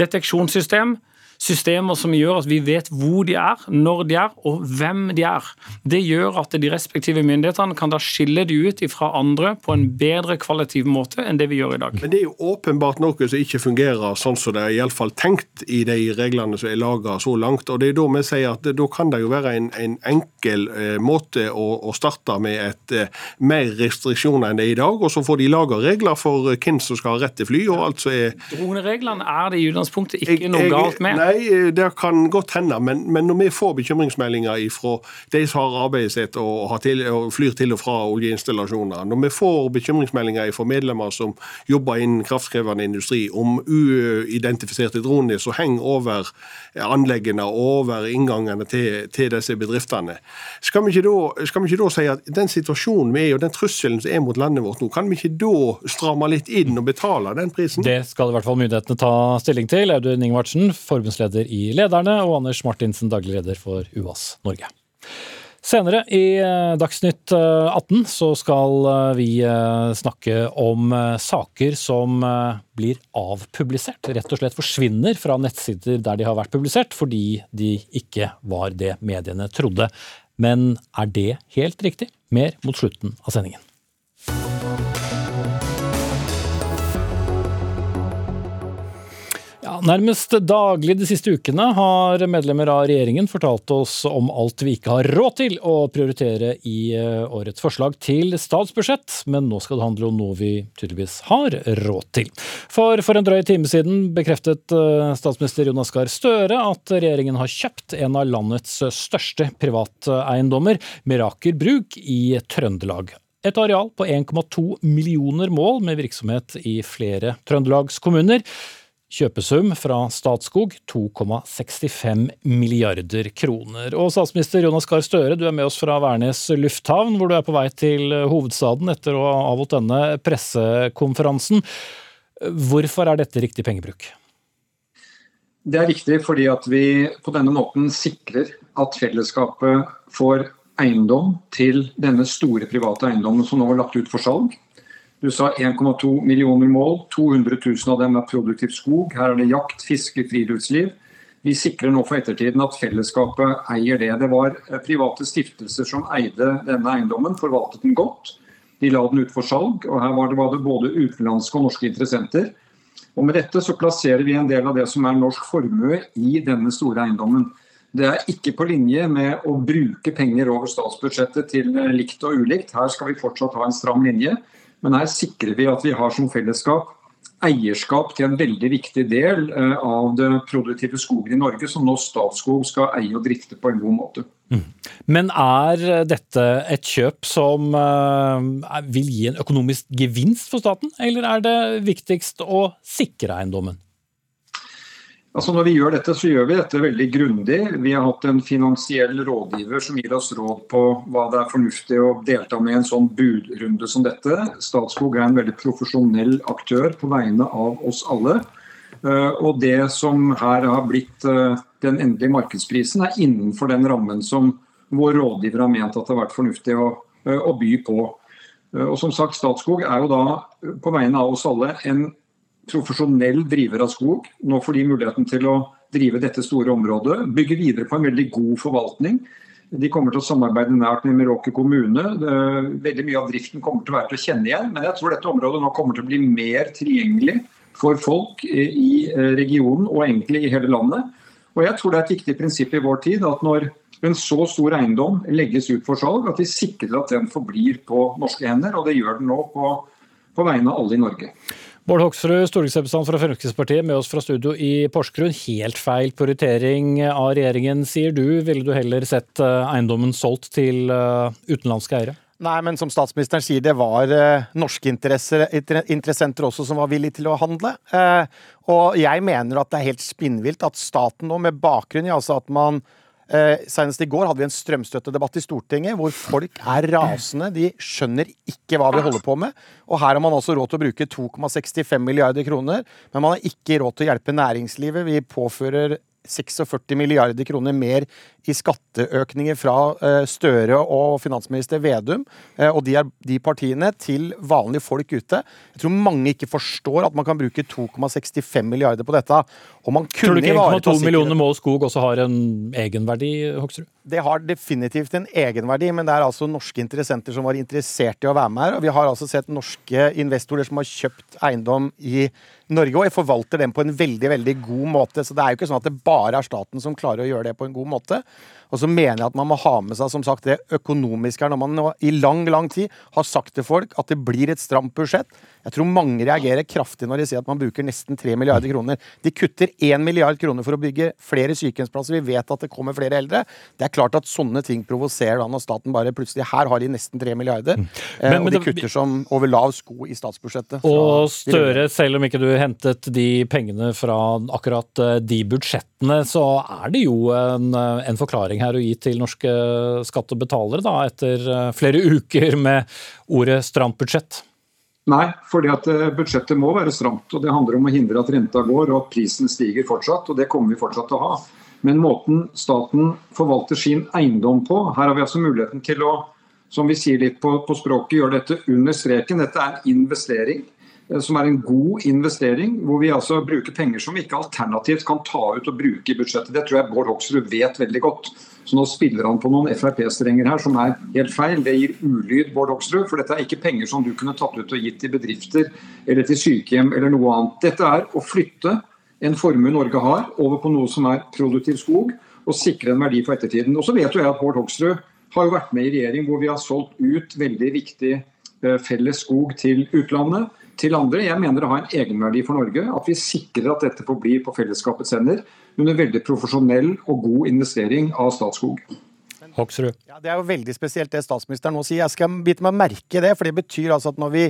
Deteksjonssystem, systemer som gjør at vi vet hvor de er, når de er og hvem de er. Det gjør at de respektive myndighetene kan da skille de ut fra andre på en bedre kvalitativ måte enn det vi gjør i dag. Men det er jo åpenbart noe som ikke fungerer sånn som det er iallfall tenkt i de reglene som er laga så langt. og det er Da vi sier at da kan det jo være en, en enkel eh, måte å, å starte med et eh, mer restriksjoner enn det er i dag. og Så får de laga regler for eh, hvem som skal ha rett til fly. og alt som er Dronereglene er det i utgangspunktet ikke Jeg- noe jeg- galt med. Nei, eh, det kan godt hende, men, men når vi får bekymringsmeldinger fra de som har arbeidet sitt og, til, og flyr til og fra oljeinstallasjoner, når vi får bekymringsmeldinger fra medlemmer som jobber innen kraftkrevende industri om uidentifiserte droner som henger over anleggene og over inngangene til, til disse bedriftene, skal vi, skal vi ikke da si at den situasjonen vi er i, og den trusselen som er mot landet vårt nå, kan vi ikke da stramme litt inn og betale den prisen? Det skal i hvert fall myndighetene ta stilling til. Audun Ingvardsen, forbundsleder i Lederne, og Anders Martinsen, daglig leder for UAS Norge. Senere i eh, Dagsnytt eh, 18 så skal eh, vi eh, snakke om eh, saker som eh, blir avpublisert. Rett og slett forsvinner fra nettsider der de har vært publisert, fordi de ikke var det mediene trodde. Men er det helt riktig? Mer mot slutten av sendingen. Nærmest daglig de siste ukene har medlemmer av regjeringen fortalt oss om alt vi ikke har råd til å prioritere i eh, årets forslag til statsbudsjett, men nå skal det handle om noe vi tydeligvis har råd til. For for en drøy time siden bekreftet eh, statsminister Jonas Gahr Støre at regjeringen har kjøpt en av landets største privateiendommer, Meraker Bruk i Trøndelag. Et areal på 1,2 millioner mål med virksomhet i flere trøndelagskommuner. Kjøpesum fra Statskog 2,65 milliarder kroner. Og statsminister Jonas Gahr Støre, du er med oss fra Værnes lufthavn, hvor du er på vei til hovedstaden etter å ha avholdt denne pressekonferansen. Hvorfor er dette riktig pengebruk? Det er riktig fordi at vi på denne måten sikrer at fellesskapet får eiendom til denne store private eiendommen som nå er lagt ut for salg. Du sa 1,2 millioner mål, 200 000 av dem er produktiv skog. Her er det jakt, fiske, friluftsliv. Vi sikrer nå for ettertiden at fellesskapet eier det. Det var private stiftelser som eide denne eiendommen, forvaltet den godt. De la den ut for salg, og her var det, var det både utenlandske og norske interessenter. Og Med dette så plasserer vi en del av det som er norsk formue i denne store eiendommen. Det er ikke på linje med å bruke penger over statsbudsjettet til likt og ulikt. Her skal vi fortsatt ha en stram linje. Men her sikrer vi at vi har som fellesskap eierskap til en veldig viktig del eh, av det produktive skogen i Norge, som nå Statskog skal eie og drifte på en god måte. Men er dette et kjøp som eh, vil gi en økonomisk gevinst for staten, eller er det viktigst å sikre eiendommen? Altså Når vi gjør dette, så gjør vi dette veldig grundig. Vi har hatt en finansiell rådgiver som gir oss råd på hva det er fornuftig å delta med i en sånn budrunde som dette. Statskog er en veldig profesjonell aktør på vegne av oss alle. Og det som her har blitt den endelige markedsprisen, er innenfor den rammen som vår rådgiver har ment at det har vært fornuftig å, å by på. Og som sagt, Statskog er jo da på vegne av oss alle en profesjonell driver av skog. Nå får de muligheten til å drive dette store området. Bygge videre på en veldig god forvaltning. De kommer til å samarbeide nært med Meråker kommune. Veldig mye av driften kommer til å være til å kjenne igjen. Men jeg tror dette området nå kommer til å bli mer tilgjengelig for folk i regionen og egentlig i hele landet. Og jeg tror det er et viktig prinsipp i vår tid at når en så stor eiendom legges ut for salg, at vi sikrer at den forblir på norske hender. Og det gjør den nå på, på vegne av alle i Norge. Bård Hoksrud, stortingsrepresentant fra Fremskrittspartiet, med oss fra studio i Porsgrunn. Helt feil prioritering av regjeringen, sier du. Ville du heller sett eh, eiendommen solgt til eh, utenlandske eiere? Nei, men som statsministeren sier, det var eh, norske interessenter også som var villige til å handle. Og jeg mener at det er helt spinnvilt at staten nå, med bakgrunn i altså at man Eh, senest i går hadde vi en strømstøttedebatt i Stortinget hvor folk er rasende. De skjønner ikke hva vi holder på med. Og her har man også råd til å bruke 2,65 milliarder kroner, men man har ikke råd til å hjelpe næringslivet. Vi påfører 46 milliarder kroner mer i skatteøkninger fra eh, Støre og finansminister Vedum eh, og de, de, partiene til vanlige folk ute. Jeg tror mange ikke forstår at man kan bruke 2,65 milliarder på dette. Og man kunne Tror du ikke 1,2 millioner mål skog også har en egenverdi, Hoksrud? Det har definitivt en egenverdi, men det er altså norske interessenter som var interessert i å være med her. Og vi har altså sett norske investorer som har kjøpt eiendom i Norge, og jeg forvalter den på en veldig veldig god måte. Så det er jo ikke sånn at det bare er staten som klarer å gjøre det på en god måte. Og så mener jeg at man må ha med seg som sagt, det økonomiske her, når man i lang lang tid har sagt til folk at det blir et stramt budsjett. Jeg tror mange reagerer kraftig når de sier at man bruker nesten 3 milliarder kroner. De kutter 1 milliard kroner for å bygge flere sykehjemsplasser. Vi vet at det kommer flere eldre. Det er klart at sånne ting provoserer da når staten bare plutselig Her har de nesten 3 milliarder. Mm. Men, men, og de kutter som over lav sko i statsbudsjettet. Og Støre, selv om ikke du hentet de pengene fra akkurat eh, de budsjettene, så er det jo en, en forklaring her å gi til norske skattebetalere, da, etter eh, flere [LAUGHS] uker med ordet stramt budsjett? Nei, fordi at eh, budsjettet må være stramt. og Det handler om å hindre at renta går og at prisen stiger fortsatt. og Det kommer vi fortsatt til å ha. Men måten staten forvalter sin eiendom på Her har vi altså muligheten til å som vi sier litt på, på språket, gjøre dette under streken. Dette er en investering. Eh, som er en god investering, hvor vi altså bruker penger som vi ikke alternativt kan ta ut og bruke i budsjettet. Det tror jeg Bård Hoksrud vet veldig godt. Så nå spiller han på noen Frp-strenger her som er helt feil. Det gir ulyd, Bård Hoksrud, for dette er ikke penger som du kunne tatt ut og gitt til bedrifter eller til sykehjem eller noe annet. Dette er å flytte en formue Norge har, over på noe som er produktiv skog, og sikre en verdi for ettertiden. Og så vet jo jeg at Bård Hoksrud har jo vært med i regjering hvor vi har solgt ut veldig viktig eh, felles skog til utlandet til andre. Jeg mener det har en egenverdi for Norge at vi sikrer at dette forblir på fellesskapets hender under veldig profesjonell og god investering av Statskog. Hoksrud. Ja, det er jo veldig spesielt det statsministeren nå sier. Jeg skal bite meg merke det, for det betyr altså at når vi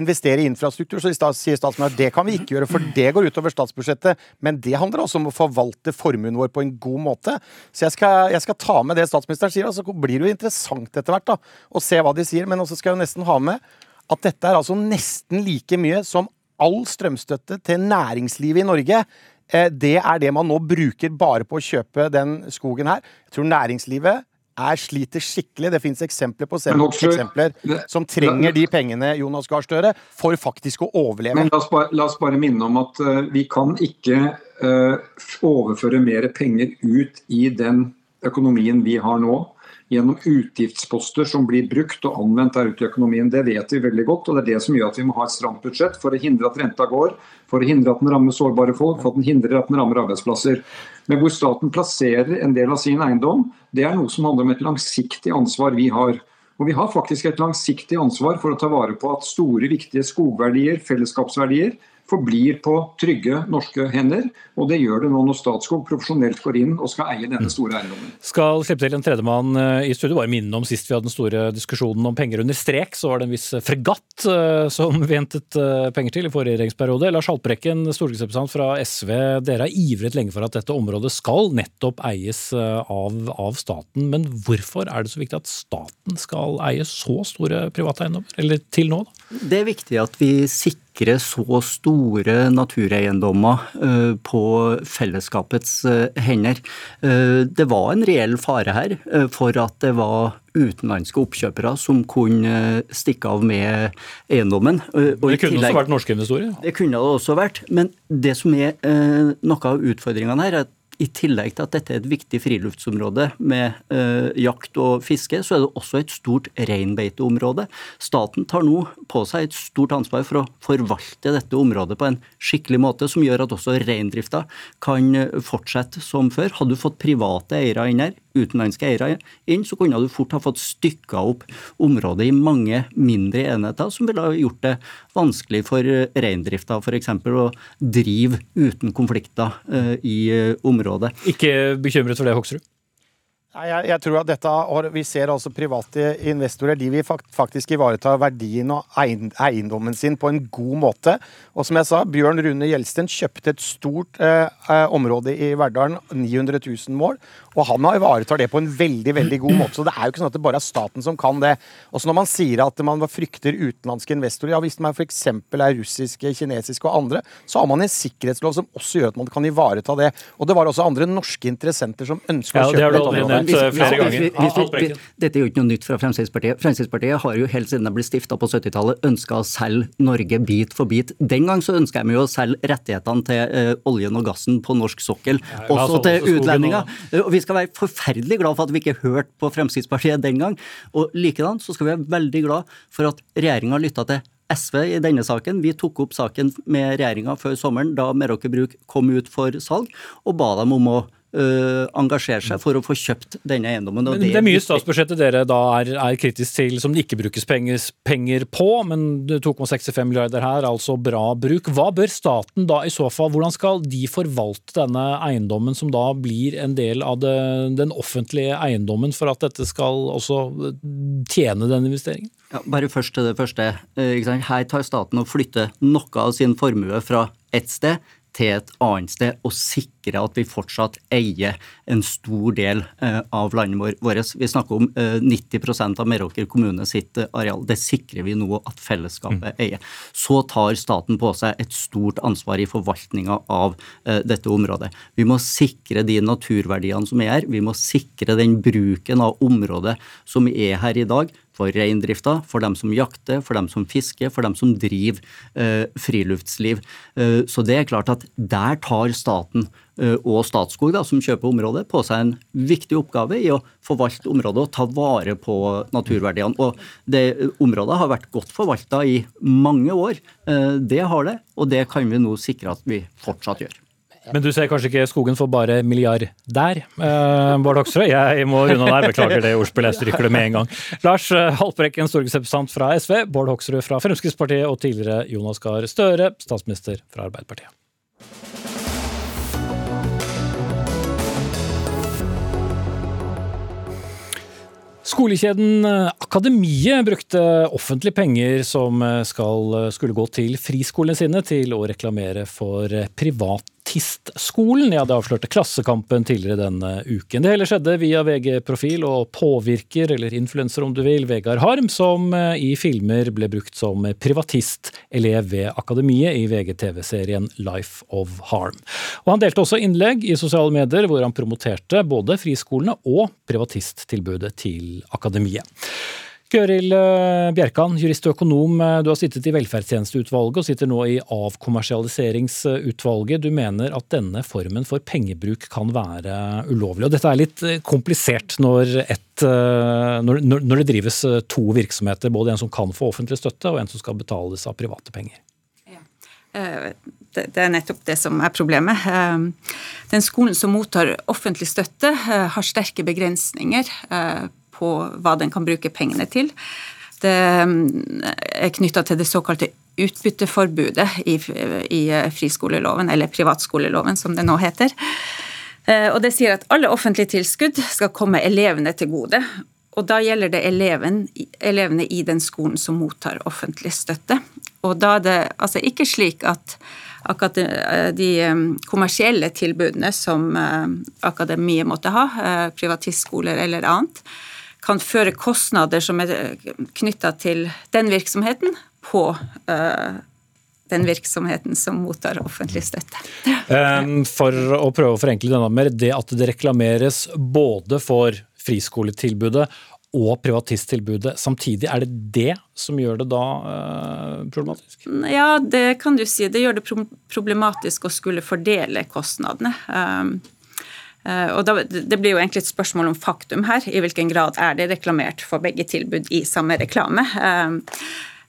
investerer i infrastruktur, så sier statsministeren at det kan vi ikke gjøre, for det går utover statsbudsjettet. Men det handler også om å forvalte formuen vår på en god måte. Så jeg skal, jeg skal ta med det statsministeren sier, Så så blir det jo interessant etter hvert da, å se hva de sier. Men også skal jeg jo nesten ha med at dette er altså nesten like mye som all strømstøtte til næringslivet i Norge. Eh, det er det man nå bruker bare på å kjøpe den skogen her. Jeg tror næringslivet er sliter skikkelig. Det finnes eksempler på eksempler som trenger de pengene Jonas Gahr Støre for faktisk å overleve. Men la oss, bare, la oss bare minne om at uh, vi kan ikke uh, overføre mer penger ut i den økonomien vi har nå gjennom utgiftsposter som blir brukt og anvendt der ute i økonomien. Det vet vi veldig godt, og det er det som gjør at vi må ha et stramt budsjett for å hindre at renta går, for å hindre at den rammer sårbare folk, for at den hindrer at den rammer arbeidsplasser. Men hvor staten plasserer en del av sin eiendom, det er noe som handler om et langsiktig ansvar vi har. Og Vi har faktisk et langsiktig ansvar for å ta vare på at store, viktige skogverdier, fellesskapsverdier, forblir på trygge norske hender. Og det gjør det nå når Statskog profesjonelt går inn og skal eie denne store eiendommen. Skal slippe til en tredjemann eh, i studio. Bare minne om sist vi hadde den store diskusjonen om penger under strek, så var det en viss fregatt eh, som [LAUGHS] vi hentet eh, penger til i forrige regjeringsperiode. Lars Haltbrekken, stortingsrepresentant fra SV. Dere har ivret lenge for at dette området skal nettopp eies av, av staten. Men hvorfor er det så viktig at staten skal eie så store private eiendommer? Eller til nå, da? Det er viktig at vi sikrer sikre så store natureiendommer på fellesskapets hender. Det var en reell fare her for at det var utenlandske oppkjøpere som kunne stikke av med eiendommen. Og det kunne også vært norske investorer? Det kunne det også vært. Men det som er noe av utfordringene her, er at i tillegg til at dette er et viktig friluftsområde med eh, jakt og fiske, så er det også et stort reinbeiteområde. Staten tar nå på seg et stort ansvar for å forvalte dette området på en skikkelig måte, som gjør at også reindrifta kan fortsette som før. Hadde du fått private eiere inn her, utenlandske eiere inn, så kunne du fort ha fått stykka opp området i mange mindre enheter, som ville ha gjort det vanskelig for reindrifta f.eks. å drive uten konflikter eh, i eh, området. Ikke bekymret for det, Hoksrud? Jeg, jeg, tror at dette, Vi ser altså private investorer de vil faktisk ivareta verdien og eiendommen sin på en god måte. Og som jeg sa, Bjørn Rune Gjelsten kjøpte et stort eh, eh område i Verdalen, 900 000 mål. Og han har ivaretar det på en veldig veldig god måte. Så det er jo ikke sånn at det bare er staten som kan det. Også når man sier at man frykter utenlandske investorer, ja hvis man f.eks. er russiske, kinesiske og andre, så har man en sikkerhetslov som også gjør at man kan ivareta det. Og det var også andre norske interessenter som ønsker ja, å kjøpe dette området flere ganger. dette er jo ikke noe nytt fra Fremskrittspartiet. Fremskrittspartiet har jo helt siden det ble stifta på 70-tallet ønska å selge Norge bit for bit. Den gang så ønska de jo å selge rettighetene til uh, oljen og gassen på norsk sokkel, ja, også til utlendinger. Og vi skal være forferdelig glad for at vi ikke hørte på Fremskrittspartiet den gang. Og likedan så skal vi være veldig glad for at regjeringa lytta til SV i denne saken. Vi tok opp saken med regjeringa før sommeren, da Meraker Bruk kom ut for salg, og ba dem om å uh, engasjere seg for å få kjøpt denne eiendommen. men det, det er mye statsbudsjettet dere da er, er, kritisk til som det ikke brukes penger, penger på, men 2,65 milliarder her, altså bra bruk. Hva bør staten da i så fall, hvordan skal de forvalte denne eiendommen som da blir en del av det, den offentlige eiendommen, for at dette skal også tjene den investeringen? Ja, bare først til det første. Eh, her tar staten og flytter noe av sin formue fra ett sted til et annet sted og sikre at vi fortsatt eier en stor del eh, av landet vårt. Vi snakker om 90 eh, av Meråker kommune sitt eh, areal. Det sikrer vi nå at fellesskapet mm. eier. Så tar staten på seg et stort ansvar i forvaltninga av dette området. Vi må sikre de naturverdiene som er her. Vi må sikre den bruken av området som er her i dag for reindrifta, for dem som jakter, for dem som fisker, for dem som driver eh, friluftsliv. Eh, så det er klart at der tar staten eh, og Statskog, da, som kjøper området, på seg en viktig oppgave i å forvalte området og ta vare på naturverdiene. Og det Området har vært godt forvalta i mange år. Eh, det har det, og det kan vi nå sikre at vi fortsatt gjør. Men du ser kanskje ikke skogen for bare milliard der, eh, Bård Hoksrud. Jeg må runde der, beklager det ordspillet, jeg stryker det med en gang. Lars eh, Haltbrekken, stortingsrepresentant fra SV, Bård Hoksrud fra Fremskrittspartiet og tidligere Jonas Gahr Støre, statsminister fra Arbeiderpartiet. Skolekjeden eh, Akademiet brukte offentlige penger som eh, skal, skulle gå til friskolene sine, til å reklamere for privat Artistskolen. Ja, det avslørte Klassekampen tidligere denne uken. Det hele skjedde via VG-profil og påvirker, eller influenser om du vil, Vegard Harm, som eh, i filmer ble brukt som privatistelev ved Akademiet i VGTV-serien Life of Harm. Og Han delte også innlegg i sosiale medier hvor han promoterte både friskolene og privatisttilbudet til Akademiet. Gøril eh, Bjerkan, jurist og økonom. Eh, du har sittet i velferdstjenesteutvalget og sitter nå i avkommersialiseringsutvalget. Du mener at denne formen for pengebruk kan være ulovlig. Og dette er litt eh, komplisert når, et, når, når det drives to virksomheter, både en som kan få offentlig støtte og en som skal betales av private penger. Det er nettopp det som er problemet. Den skolen som mottar offentlig støtte, har sterke begrensninger på hva den kan bruke pengene til. Det mm, er knytta til det såkalte utbytteforbudet i, i friskoleloven, eller privatskoleloven som det nå heter. Eh, og det sier at alle offentlige tilskudd skal komme elevene til gode. Og da gjelder det eleven, elevene i den skolen som mottar offentlig støtte. Og da er det altså ikke slik at akkurat de mm, kommersielle tilbudene som eh, akademiet måtte ha, eh, privatistskoler eller annet, kan føre kostnader som er knytta til den virksomheten, på uh, den virksomheten som mottar offentlig støtte. For å prøve å forenkle denne mer, det at det reklameres både for friskoletilbudet og privatisttilbudet samtidig, er det det som gjør det da eh, problematisk? Ja, det kan du si. Det gjør det problematisk å skulle fordele kostnadene. Um, og da, Det blir jo egentlig et spørsmål om faktum her. I hvilken grad er det reklamert for begge tilbud i samme reklame? Um,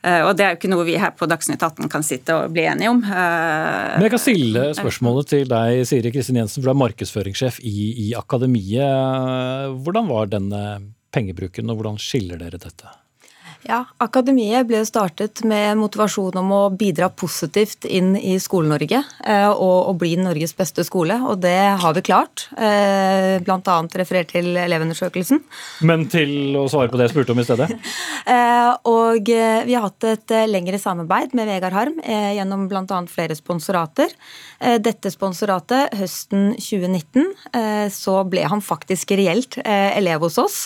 Eh, og det er jo ikke noe vi her på Dagsnytt 18 kan sitte og bli enige om. Eh, Men jeg kan stille spørsmålet til deg, Siri Kristin Jensen, for du er markedsføringssjef i, i Akademiet. Hvordan var denne pengebruken, og hvordan skiller dere dette? Ja, Akademiet ble startet med motivasjon om å bidra positivt inn i Skole-Norge eh, og, og, bli Norges beste skole, og det har vi klart. Eh, Bl.a. referert til Elevundersøkelsen. Men til å svare på det jeg spurte om i stedet? [LAUGHS] Eh, og vi har hatt et lengre samarbeid med Vegard Harm gjennom bl.a. flere sponsorater. Dette sponsoratet høsten 2019 så ble han faktisk reelt elev hos oss.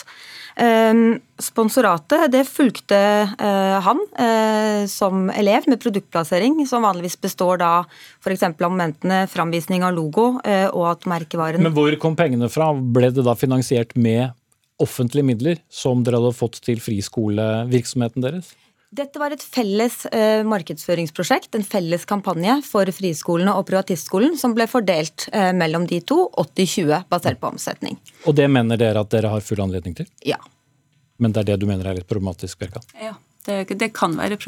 Ehm, sponsoratet det fulgte eh, han eh, som elev med produktplassering, som vanligvis består da f.eks. av momentene framvisning av logo eh, og at merkevaren Men hvor kom pengene fra? Ble det da finansiert med offentlige midler som dere hadde fått til friskolevirksomheten deres? Dette var et felles eh, markedsføringsprosjekt, en felles kampanje for friskolene og privatistskolen, som ble fordelt eh, mellom de to, 80-20, basert på omsetning. Og det mener dere at dere har full anledning til? Ja. Men det er det du mener er litt problematisk, Berka? Ja, det, det kan være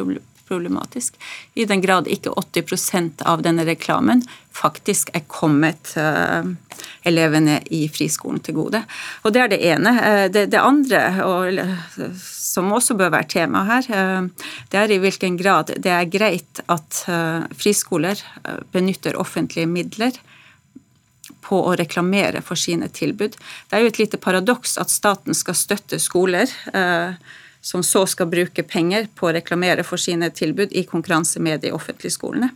problematisk. I den grad ikke 80% av denne reklamen faktisk er kommet uh, elevene i friskolen til gode. Og Det er det ene. Uh, det, det, andre, og, som også bør være tema her, uh, det er i hvilken grad det er greit at friskoler benytter offentlige midler på å reklamere for sine tilbud. Det er jo et lite paradoks at staten skal støtte skoler eh, som så skal bruke penger på å reklamere for sine tilbud i konkurranse med de offentlige skolene.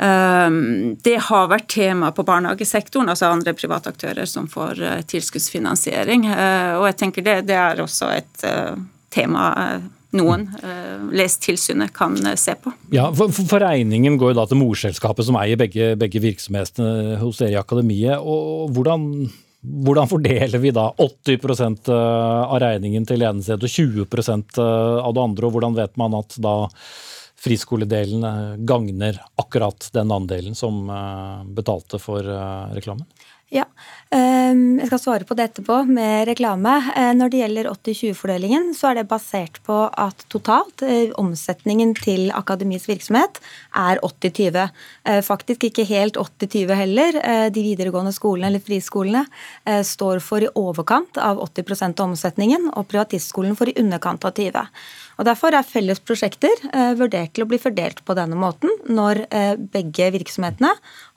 Um, det har vært tema på barnehagesektoren, altså andre private aktører som får uh, tilskuddsfinansiering. Uh, og jeg tenker det, det er også et uh, tema noen les tilsynet kan se på. Ja, for, for, regningen går jo da til morselskapet som eier begge, begge virksomhetene hos dere i Akademiet. og hvordan, hvordan fordeler vi da 80 av regningen til ene stedet og 20% av det andre, og hvordan vet man at da friskoledelen gagner akkurat den andelen som eh, betalte for eh, reklamen? Ja, jeg skal svare på det etterpå med reklame. Eh, når det gjelder 80-20-fordelingen, så er det basert på at totalt omsetningen til Akademiets virksomhet er 80-20. Faktisk ikke helt 80-20 heller. De videregående skolene eller friskolene står for i overkant av 80 av omsetningen, og privatistskolen for i underkant av 20 og Derfor er felles prosjekter eh, vurdert til å bli fordelt på denne måten når eh, begge virksomhetene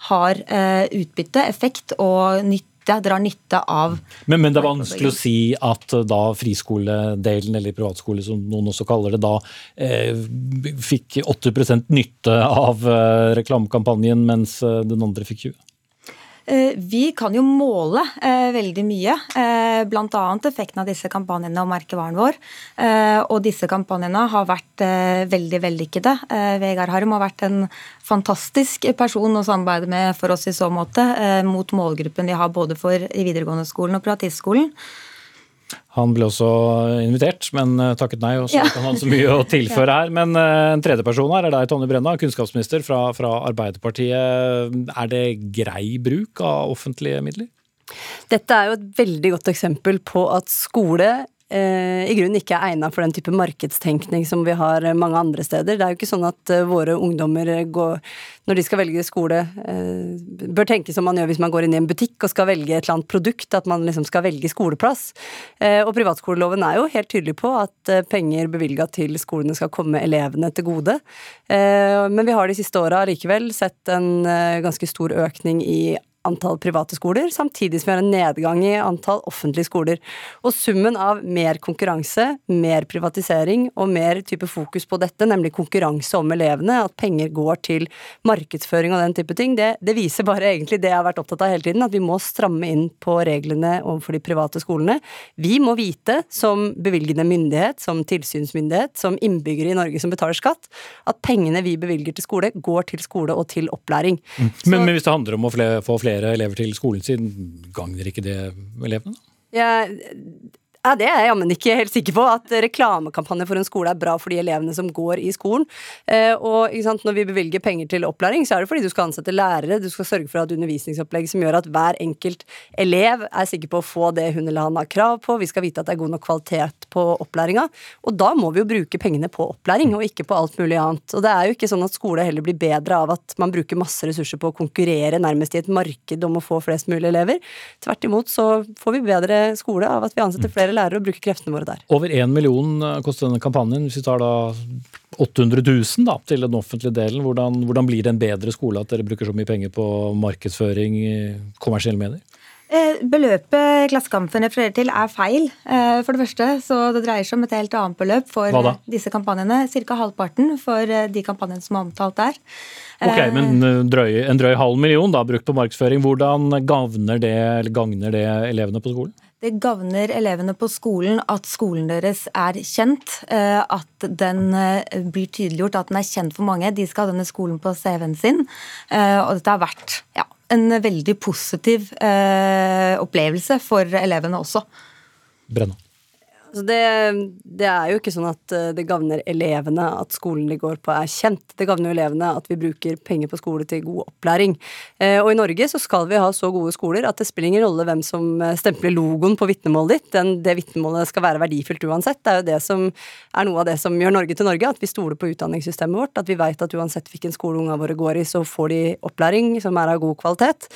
har eh, utbytte, effekt og nytte drar nytte av men, men, det er vanskelig å si at da friskoledelen, eller privatskole som noen også kaller det, da eh, fikk 80 nytte av eh, reklamekampanjen, mens den andre fikk 20? Eh, vi kan jo måle eh, veldig mye, eh, bl.a. effekten av disse kampanjene og merkevaren vår. Og disse kampanjene har vært veldig vellykkede. Vegard Harm har vært en fantastisk person å samarbeide med for oss i så måte, mot målgruppen de har både for i videregående skolen og privatistskolen. Han ble også invitert, men eh, takket nei. og så ja. kan han så mye å [LAUGHS] tilføre her. Men eh, en tredje person her er deg, Tonje Brenna, kunnskapsminister fra, fra Arbeiderpartiet. Er det grei bruk av offentlige midler? Dette er jo et veldig godt eksempel på at skole i grunnen ikke er egna for den type markedstenkning som vi har mange andre steder. Det er jo ikke sånn at eh, våre ungdommer går, når de skal velge skole, eh, bør tenke som man gjør hvis man går inn i en butikk og skal velge et eller annet produkt, at man liksom skal velge skoleplass. Og privatskoleloven er jo helt tydelig på at penger bevilga til skolene skal komme elevene til gode. Men vi har de siste åra likevel sett en ganske stor økning i antall private skoler, samtidig som vi har en nedgang i antall offentlige skoler. Og summen av mer konkurranse, mer privatisering og mer type fokus på dette, nemlig konkurranse om elevene, at penger går til markedsføring og den type ting, det, det viser bare egentlig det jeg har vært opptatt av hele tiden, at vi må stramme inn på reglene overfor de private skolene. Vi må vite, som bevilgende myndighet, som tilsynsmyndighet, som innbyggere i Norge som betaler skatt, at pengene vi bevilger til skole, går til skole og til opplæring. Mm. Men, men, hvis det handler om å få flere elever til skolen sin, gagner ikke det elevene? Ja, ja, Det er jeg jammen ikke helt sikker på. At reklamekampanjer for en skole er bra for de elevene som går i skolen. Eh, og sant, når vi bevilger penger til opplæring, så er det fordi du skal ansette lærere, du skal sørge for å ha et undervisningsopplegg som gjør at hver enkelt elev er sikker på å få det hun eller han har krav på, vi skal vite at det er god nok kvalitet på opplæringa. Og da må vi jo bruke pengene på opplæring, og ikke på alt mulig annet. Og det er jo ikke sånn at skole heller blir bedre av at man bruker masse ressurser på å konkurrere nærmest i et marked om å få flest mulig elever. Tvert imot så får vi bedre skole av at vi ansetter flere lærere og bruker kreftene våre der. Over én million eh, koster denne kampanjen. Hvis vi tar da 800 000 da, til den offentlige delen, hvordan, hvordan blir det en bedre skole at dere bruker så mye penger på markedsføring, i kommersielle medier? Eh, beløpet Klassekampen refererer til er feil, eh, for det første. Så det dreier seg om et helt annet beløp for disse kampanjene. Ca. halvparten for de kampanjene som er omtalt der. Ok, Men drøy, en drøy halv million da, brukt på markedsføring. Hvordan gagner det, gagner det elevene på skolen? Det gagner elevene på skolen at skolen deres er kjent, eh, at den eh, blir tydeliggjort, at den er kjent for mange. De skal ha denne skolen på CV-en sin. Eh, og dette er verdt ja, en veldig positiv opplevelse for elevene også. Brenna. Altså det, det, er jo ikke sånn at eh, det gagner elevene at skolen de går på er kjent. Det gagner elevene at vi bruker penger på skole til god opplæring. Eh, og i Norge så skal vi ha så gode skoler at det spiller ingen rolle hvem som eh, stempler logoen på vitnemålet ditt. Den, det vitnemålet skal være verdifullt uansett. Det er jo det som er noe av det som gjør Norge til Norge. At vi stoler på utdanningssystemet vårt. At vi veit at uansett hvilken skole ungene våre går i, så får de opplæring som er av god kvalitet.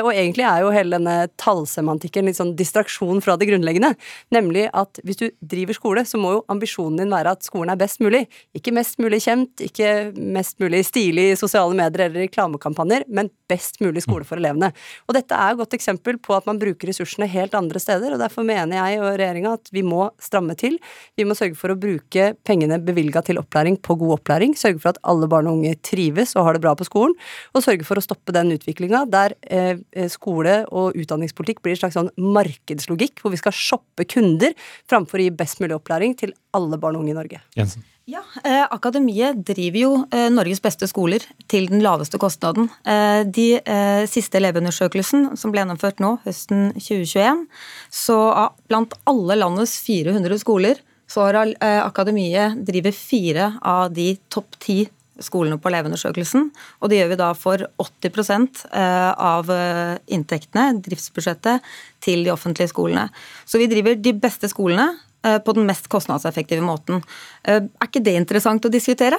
Og egentlig er jo hele denne tallsemantikken litt sånn distraksjon fra det grunnleggende. Nemlig at hvis du driver skole, så må jo ambisjonen din være at skolen er best mulig. Ikke mest mulig kjent, ikke mest mulig stilig i sosiale medier eller reklamekampanjer, men best mulig skole for elevene. Og dette er et godt eksempel på at man bruker ressursene helt andre steder, og derfor mener jeg og regjeringa at vi må stramme til. Vi må sørge for å bruke pengene bevilga til opplæring på god opplæring, sørge for at alle barn og unge trives og har det bra på skolen, og sørge for å stoppe den utviklinga der eh, skole og utdanningspolitikk blir en slags sånn markedslogikk, hvor vi skal shoppe kunder framfor å gi best mulig opplæring til alle barn og unge i Norge. Jensen. Ja, eh, Akademiet driver jo eh, Norges beste skoler til den laveste kostnaden. Eh, de eh, siste elevundersøkelsen som ble gjennomført nå, høsten 2021, så ah, blant alle landets 400 skoler, så har eh, Akademiet driver fire av de topp ti skolene på elevundersøkelsen. Og det gjør vi da for 80 eh, av inntektene, driftsbudsjettet, til de offentlige skolene. Så vi driver de beste skolene på den mest kostnadseffektive måten. Er ikke det interessant å diskutere?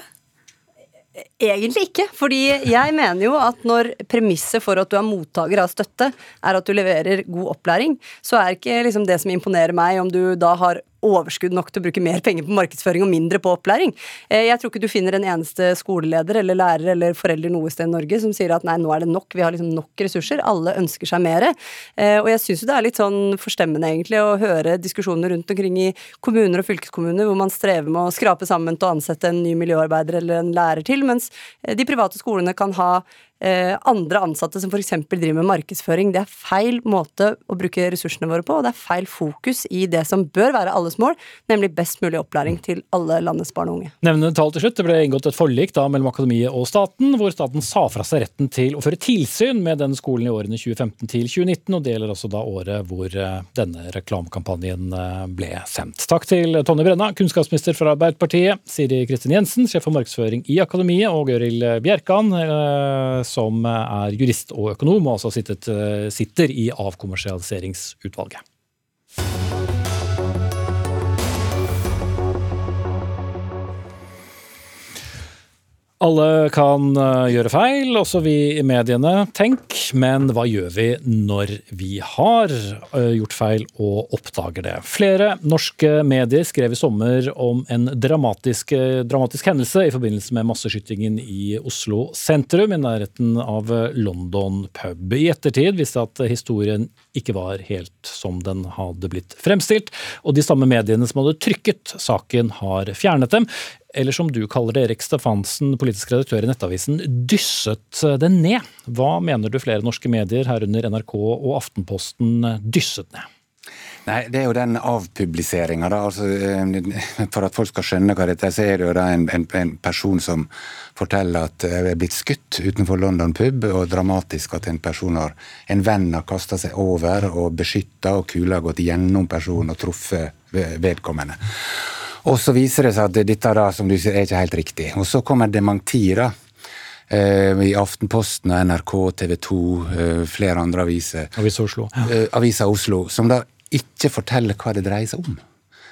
Egentlig ikke, fordi jeg mener jo at når premisset for at du er mottaker av støtte, er at du leverer god opplæring, så er ikke liksom det som imponerer meg, om du da har overskudd nok til å bruke mer penger på markedsføring og mindre på opplæring. Eh, jeg tror ikke du finner en eneste skoleleder eller lærer eller forelder noe sted i Norge som sier at nei, nå er det nok, vi har liksom nok ressurser, alle ønsker seg mer. Eh, og jeg syns jo det er litt sånn forstemmende egentlig å høre diskusjoner rundt omkring i kommuner og fylkeskommuner hvor man strever med å skrape sammen til å ansette en ny miljøarbeider eller en lærer til, mens eh, de private skolene kan ha andre ansatte som f.eks. driver med markedsføring. Det er feil måte å bruke ressursene våre på, og det er feil fokus i det som bør være alles mål, nemlig best mulig opplæring til alle landets barn og unge. Nevnende tall til slutt. Det ble inngått et forlik da mellom akademiet og staten, hvor staten sa fra seg retten til å føre tilsyn med denne skolen i årene 2015 til 2019, og det gjelder også da året hvor eh, denne reklamekampanjen eh, ble sendt. Takk til Tonje Brenna, kunnskapsminister fra Arbeiderpartiet, Siri Kristin Jensen, sjef for markedsføring i Akademiet, og Gøril Bjerkan som er jurist og økonom, og altså eh, sitter i avkommersialiseringsutvalget. Alle kan eh, gjøre feil, også vi i mediene. Tenk, men hva gjør vi når vi har eh, gjort feil og oppdager det? Flere norske medier skrev i sommer om en dramatisk, eh, dramatisk hendelse i forbindelse med masseskytingen i Oslo sentrum, i nærheten av London pub. I ettertid viste at historien ikke var helt som den hadde blitt fremstilt, og de samme mediene som hadde trykket saken, har fjernet dem eller som du kaller det, Erik Stefansen, politisk redaktør i Nettavisen, dysset den ned. Hva mener du flere norske medier, herunder NRK og Aftenposten, dysset ned? Nei, Det er jo den avpubliseringa. Altså, eh, for at folk skal skjønne hva dette er, så er det jo da en, en, en person som forteller at jeg er blitt skutt utenfor London pub, og dramatisk at en person har, en venn har kasta seg over og beskytta, og kula har gått gjennom personen og truffet vedkommende. Og så viser det seg at dette da, som du sier, er ikke helt riktig. Og så kommer dementier da i Aftenposten og NRK, TV 2, eh, flere andre aviser. Avisa Oslo. Ja. Eh, Avisa Oslo, som da ikke forteller hva det dreier seg om.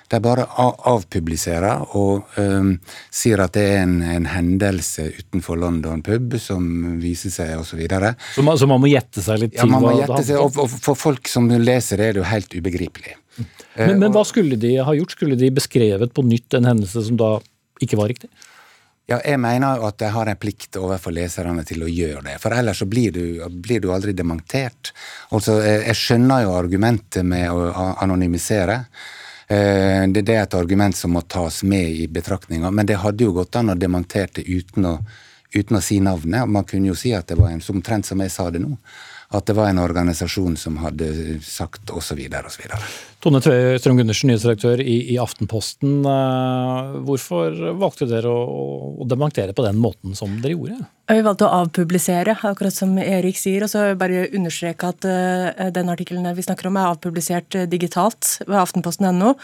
De bare avpubliserer og um, sier at det er en, en, hendelse utenfor London pub som viser seg, osv. Så, videre. så, man, så man må gjette seg litt til? Ja, man må gjette seg, og, og for folk som leser det, er det jo helt ubegripelig. Men, men, hva skulle de ha gjort? Skulle de beskrevet på nytt en hendelse som da ikke var riktig? Ja, jeg mener at jeg har en plikt overfor leserne til å gjøre det. For ellers så blir du, blir du aldri dementert. Altså, jeg skjønner jo argumentet med å anonymisere. Eh, det er et argument som må tas med i betraktninga, men det hadde jo gått an å dementere det uten å, uten å si navnet. Man kunne jo si at det var en omtrent som jeg sa det nå at det var en organisasjon som hadde sagt osv. osv. Tone Tve Strøm Gundersen, nyhetsredaktør i, i, Aftenposten. Eh, hvorfor valgte dere å, å dementere på den måten som dere gjorde? Vi valgte å avpublisere, akkurat som Erik sier. og så bare understreke at uh, den artikkelen vi snakker om er avpublisert uh, digitalt ved aftenposten.no.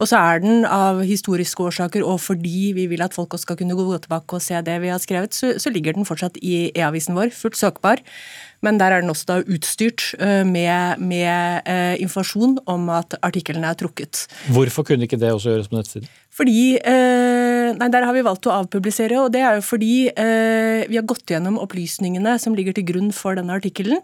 Og så er den av historiske årsaker og fordi vi vil at folk også skal kunne gå tilbake og se det vi har skrevet, så, så ligger den fortsatt i e-avisen vår, fullt søkbar. Men der er den også da utstyrt med, med, eh, informasjon om at artiklene er trukket. Hvorfor kunne ikke det også gjøres på nettsiden? Fordi Nei, der har vi valgt å avpublisere, og det er jo fordi vi har gått gjennom opplysningene som ligger til grunn for denne artikkelen.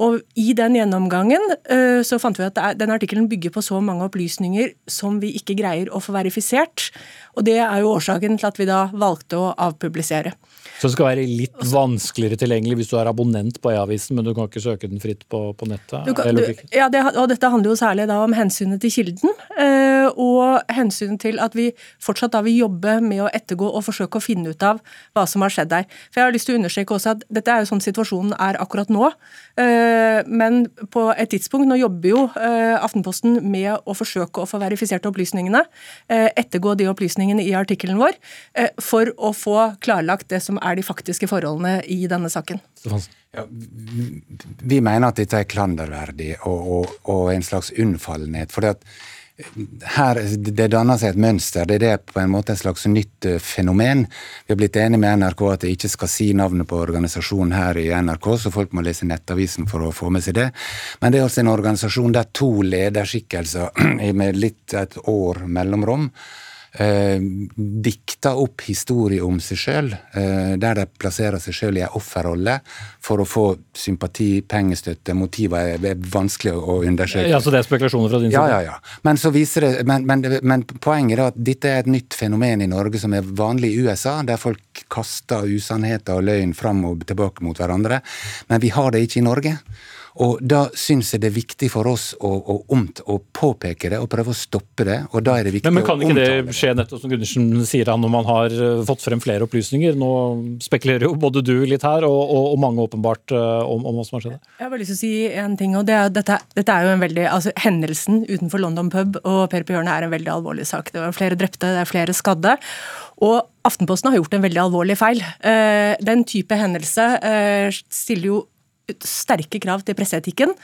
Og i den gjennomgangen uh, så fant vi at den artikkelen bygger på så mange opplysninger som vi ikke greier å få verifisert. Og det er jo årsaken til at vi da valgte å avpublisere. Så det skal være litt vanskeligere tilgjengelig hvis du er abonnent på e-avisen, men du kan ikke søke den fritt på, på nettet? Kan, du, ja, det, og dette handler jo særlig da om hensynet til kilden, uh, og hensynet til at vi fortsatt da vil jobbe med å ettergå og forsøke å finne ut av hva som har skjedd der. For jeg har lyst til å understreke også at dette er jo sånn situasjonen er akkurat nå. Uh, men på et tidspunkt, nå jobber jo uh, Aftenposten med å forsøke å få verifisert opplysningene, ettergå de opplysningene i artikkelen vår, for å få klarlagt det som er er de faktiske forholdene i denne saken? Ja, vi mener at dette er klanderverdig og, og, og en slags unnfallenhet. for her, Det danner seg et mønster. Det er på en måte et slags nytt eh, fenomen. Vi har blitt enige med NRK at jeg ikke skal si navnet på organisasjonen her i NRK, så folk må lese Nettavisen for å få med seg det. Men det er altså en organisasjon der to lederskikkelser [CLEARS THROAT] med litt et år mellomrom eh, dikter opp historier om seg sjøl, eh, der de plasserer seg sjøl i en offerrolle for å få sympati, pengestøtte. Motiver er, er vanskelig å undersøke. Ja, Så det er spekulasjoner fra din side? Ja, ja, ja. Men, det, men, men, men poenget er at dette er et nytt fenomen i Norge som er vanlig i USA, der folk kaster usannheter og løgn fram og tilbake mot hverandre. Men vi har det ikke i Norge. Og da syns jeg det er viktig for oss å, å, omt, å, påpeke det og prøve å stoppe det. og da er det viktig Men, men kan ikke det skje nettopp som Gundersen sier, han, når man har eh, fått frem flere opplysninger? Nå spekulerer jo både du litt her, og, og, og mange åpenbart eh, om, om, hva som har skjedd. Jeg har bare lyst til å si en ting, og det er, dette, dette er jo en veldig, altså Hendelsen utenfor London pub og Per på hjørnet er en veldig alvorlig sak. Det var flere drepte, det er flere skadde. Og Aftenposten har gjort en veldig alvorlig feil. Eh, den type hendelse stiller jo sterke krav til presseetikken.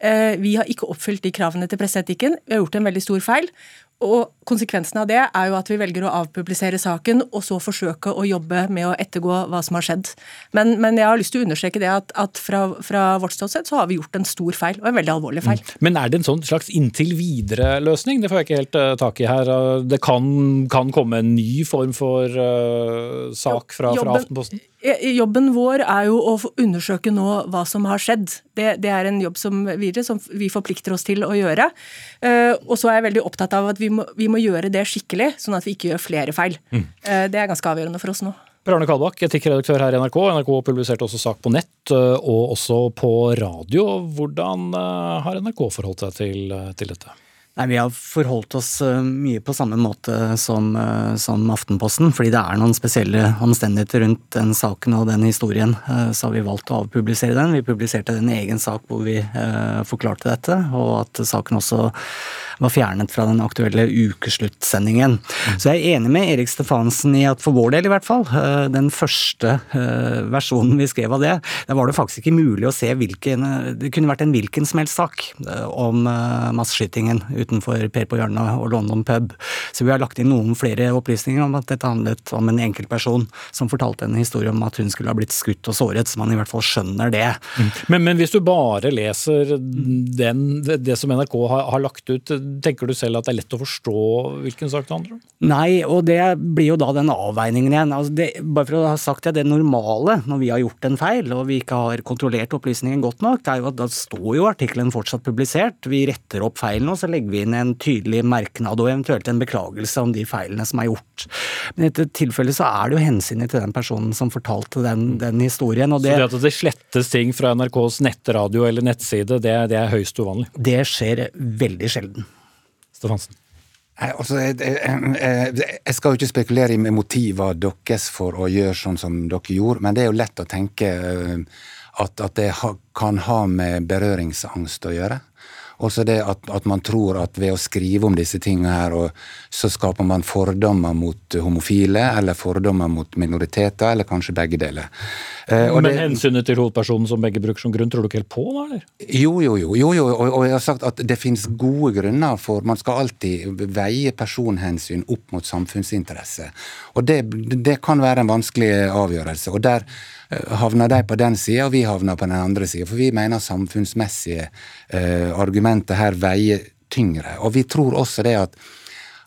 Eh, vi har ikke oppfylt de kravene til presseetikken. Vi har gjort en veldig stor feil. og konsekvensen av det er jo at vi velger å avpublisere saken, og så forsøke å jobbe med å ettergå hva som har skjedd. Men, men jeg har lyst til å understreke det at, at fra, fra, vårt ståsted så har vi gjort en stor feil, og en veldig alvorlig feil. Mm. Men er det en sånn slags inntil videre-løsning? Det får jeg ikke helt uh, tak i her. Det kan, kan, komme en ny form for uh, sak fra, fra Aftenposten? Jobben vår er jo å undersøke nå hva som har skjedd. Det, det er en jobb som, videre, som vi forplikter oss til å gjøre. Uh, og så er jeg veldig opptatt av at vi må, vi må, gjøre det skikkelig, sånn at vi ikke gjør flere feil. Mm. Uh, det er ganske avgjørende for oss nå. Per Arne Kalbakk, etikkredaktør her i NRK. NRK publiserte også sak på nett uh, og også på radio. Hvordan har NRK forholdt seg til, til dette? Nei, Vi har forholdt oss eh, mye på samme måte som, eh, som, Aftenposten. Fordi det er noen spesielle omstendigheter rundt den saken og den historien. Eh, så har vi valgt å avpublisere den. Vi publiserte en egen sak hvor vi eh, forklarte dette, og at saken også var fjernet fra den aktuelle ukesluttsendingen. Mm. Så jeg er enig med Erik Stefansen i at for vår del i hvert fall, den første versjonen vi skrev av det, der var det faktisk ikke mulig å se hvilken Det kunne vært en hvilken som helst sak om masseskytingen utenfor Per på hjørnet og London pub. Så vi har lagt inn noen flere opplysninger om at dette handlet om en enkeltperson som fortalte en historie om at hun skulle ha blitt skutt og såret, så man i hvert fall skjønner det. Mm. Men, men, hvis du bare leser den, det som NRK har, har, lagt ut, tenker du selv at det er lett å forstå hvilken sak det handler om? Nei, og det blir jo da den avveiningen igjen. Altså det, bare for å ha sagt det, det normale når vi har gjort en feil og vi ikke har kontrollert opplysningen godt nok, det er jo at da står jo artikkelen fortsatt publisert. Vi retter opp feilen og så legger vi vi inn en tydelig merknad og eventuelt en beklagelse om de feilene som er gjort. Men i dette tilfellet så er det jo hensynet til den personen som fortalte den, den historien. Det, så det at det slettes ting fra NRKs nettradio eller nettside, det, det er høyst uvanlig? Det skjer veldig sjelden. Stefansen? Altså, jeg, jeg, jeg, skal jo ikke spekulere i motivene deres for å gjøre sånn som dere gjorde, men det er jo lett å tenke eh, at, at det kan ha med berøringsangst å gjøre. Også det at, at, man tror at ved å skrive om disse tingene her, så skaper man fordommer mot homofile, eller fordommer mot minoriteter, eller kanskje begge deler. Eh, Men det, hensynet til hovedpersonen som begge bruker som grunn, tror du ikke helt på da, eller? Jo, jo, jo. jo, jo. Og, og, jeg har sagt at det finnes gode grunner for Man skal alltid veie personhensyn opp mot samfunnsinteresse. Og det, det kan være en vanskelig avgjørelse. og der havner de på den sida, og vi havner på den andre sida. For vi mener samfunnsmessige eh, argumenter her veier tyngre. Og vi tror også det at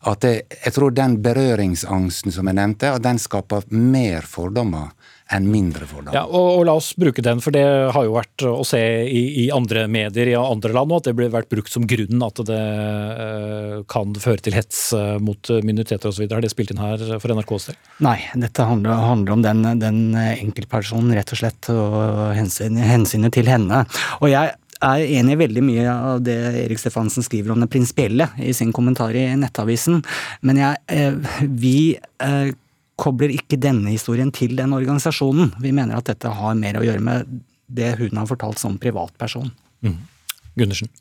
at det, jeg tror den berøringsangsten som jeg nevnte, at den skaper mer fordommer enn mindre fordommer. Ja, og, og, La oss bruke den, for det har jo vært å se i, i andre medier i andre land at det blir vært brukt som grunn at det uh, kan føre til hets uh, mot minoriteter osv. Har det spilt inn her for NRKs del? Nei, dette handler, handler om den, den enkeltpersonen, rett og slett, og hensyn, hensynet til henne. Og jeg er enig i veldig mye av det Erik Stefansen skriver om det prinsipielle i sin kommentar i Nettavisen, men jeg, eh, vi kobler ikke denne historien til den organisasjonen. Vi mener at dette har mer å gjøre med det hun har fortalt som privatperson. Mm. Gundersen.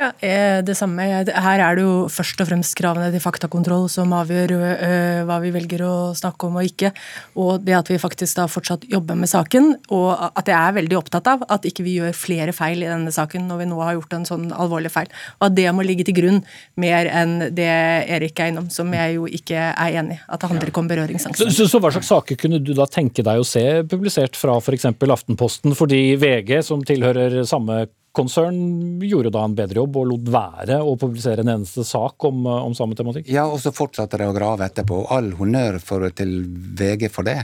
Ja, eh, det samme. Her er det jo først og fremst kravene til faktakontroll som avgjør øh, hva vi velger å snakke om og ikke. Og det at vi faktisk da fortsatt jobber med saken, og at jeg er veldig opptatt av at ikke vi gjør flere feil i denne saken når vi nå har gjort en sånn alvorlig feil. Og at det må ligge til grunn mer enn det Erik er innom, som jeg jo ikke er enig i. At det handler ikke om berøringsangst. Så, så, så, hva slags saker kunne du da tenke deg å se publisert fra f.eks. Aftenposten, fordi VG, som tilhører samme konsern gjorde da en bedre jobb og lot være å publisere en eneste sak om, eh, om samme tematikk? Ja, og så fortsatte de å grave etterpå. All honnør for, til VG for det.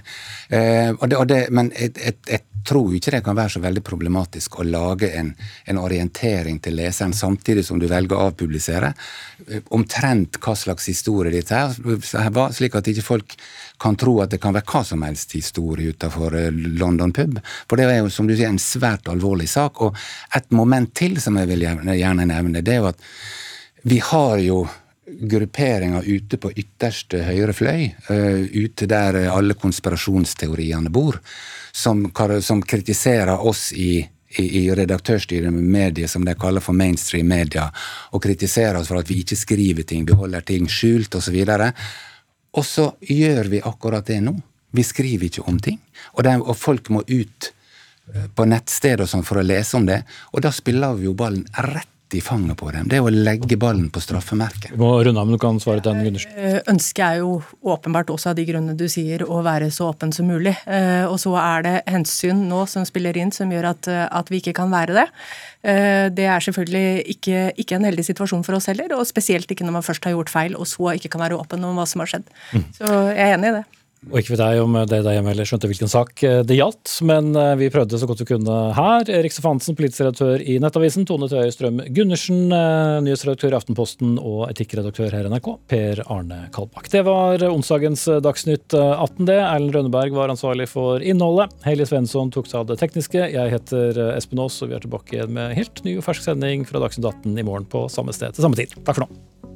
Eh, og det, og det men et, et, jeg, tror ikke det kan være så veldig problematisk å lage en, en, orientering til leseren samtidig som du velger å avpublisere eh, omtrent hva slags historie dette er, slik at ikke folk kan tro at det kan være hva som helst historie utenfor eh, London pub. For det er jo som du sier en svært alvorlig sak. Og et moment til som jeg vil gjerne nevne, det er jo at vi har jo grupperinger ute på ytterste høyre fløy, uh, ute der alle konspirasjonsteoriene bor, som, som kritiserer oss i i, redaktørstyret med medier som de kaller for mainstream media, og kritiserer oss for at vi ikke skriver ting, vi holder ting skjult osv. Og så gjør vi akkurat det nå. Vi skriver ikke om ting. Og, det, og folk må ut eh, på nettsteder og sånn for å lese om det. Og da spiller vi jo ballen rett i fanget på dem. Det er å legge ballen på straffemerket. Vi må runde av, men du kan svare til den, Gundersen. Eh, ønsket er jo åpenbart også av de grunnene du sier, å være så åpen som mulig. Eh, og så er det hensyn nå som spiller inn som gjør at, at vi ikke kan være det. Det er selvfølgelig ikke, ikke, en heldig situasjon for oss heller, og spesielt ikke når man først har gjort feil og så ikke kan være åpen om hva som har skjedd. Mm. Så jeg er enig i det. Og ikke vet jeg om det der hjemme heller skjønte hvilken sak eh, det gjaldt, men eh, vi prøvde så godt vi kunne her. Erik Stefansen, politisk redaktør i Nettavisen, Tone Tøye Strøm Gundersen, eh, nyhetsredaktør i Aftenposten og etikkredaktør her i NRK, Per Arne Kalbakk. Det var onsdagens Dagsnytt 18, det. Erlend Rønneberg var ansvarlig for innholdet. Heili Svensson tok seg av det tekniske. Jeg heter Espen Aas, og vi er tilbake med helt ny og fersk sending fra Dagsnytt 18 i morgen på samme sted til samme tid. Takk for nå.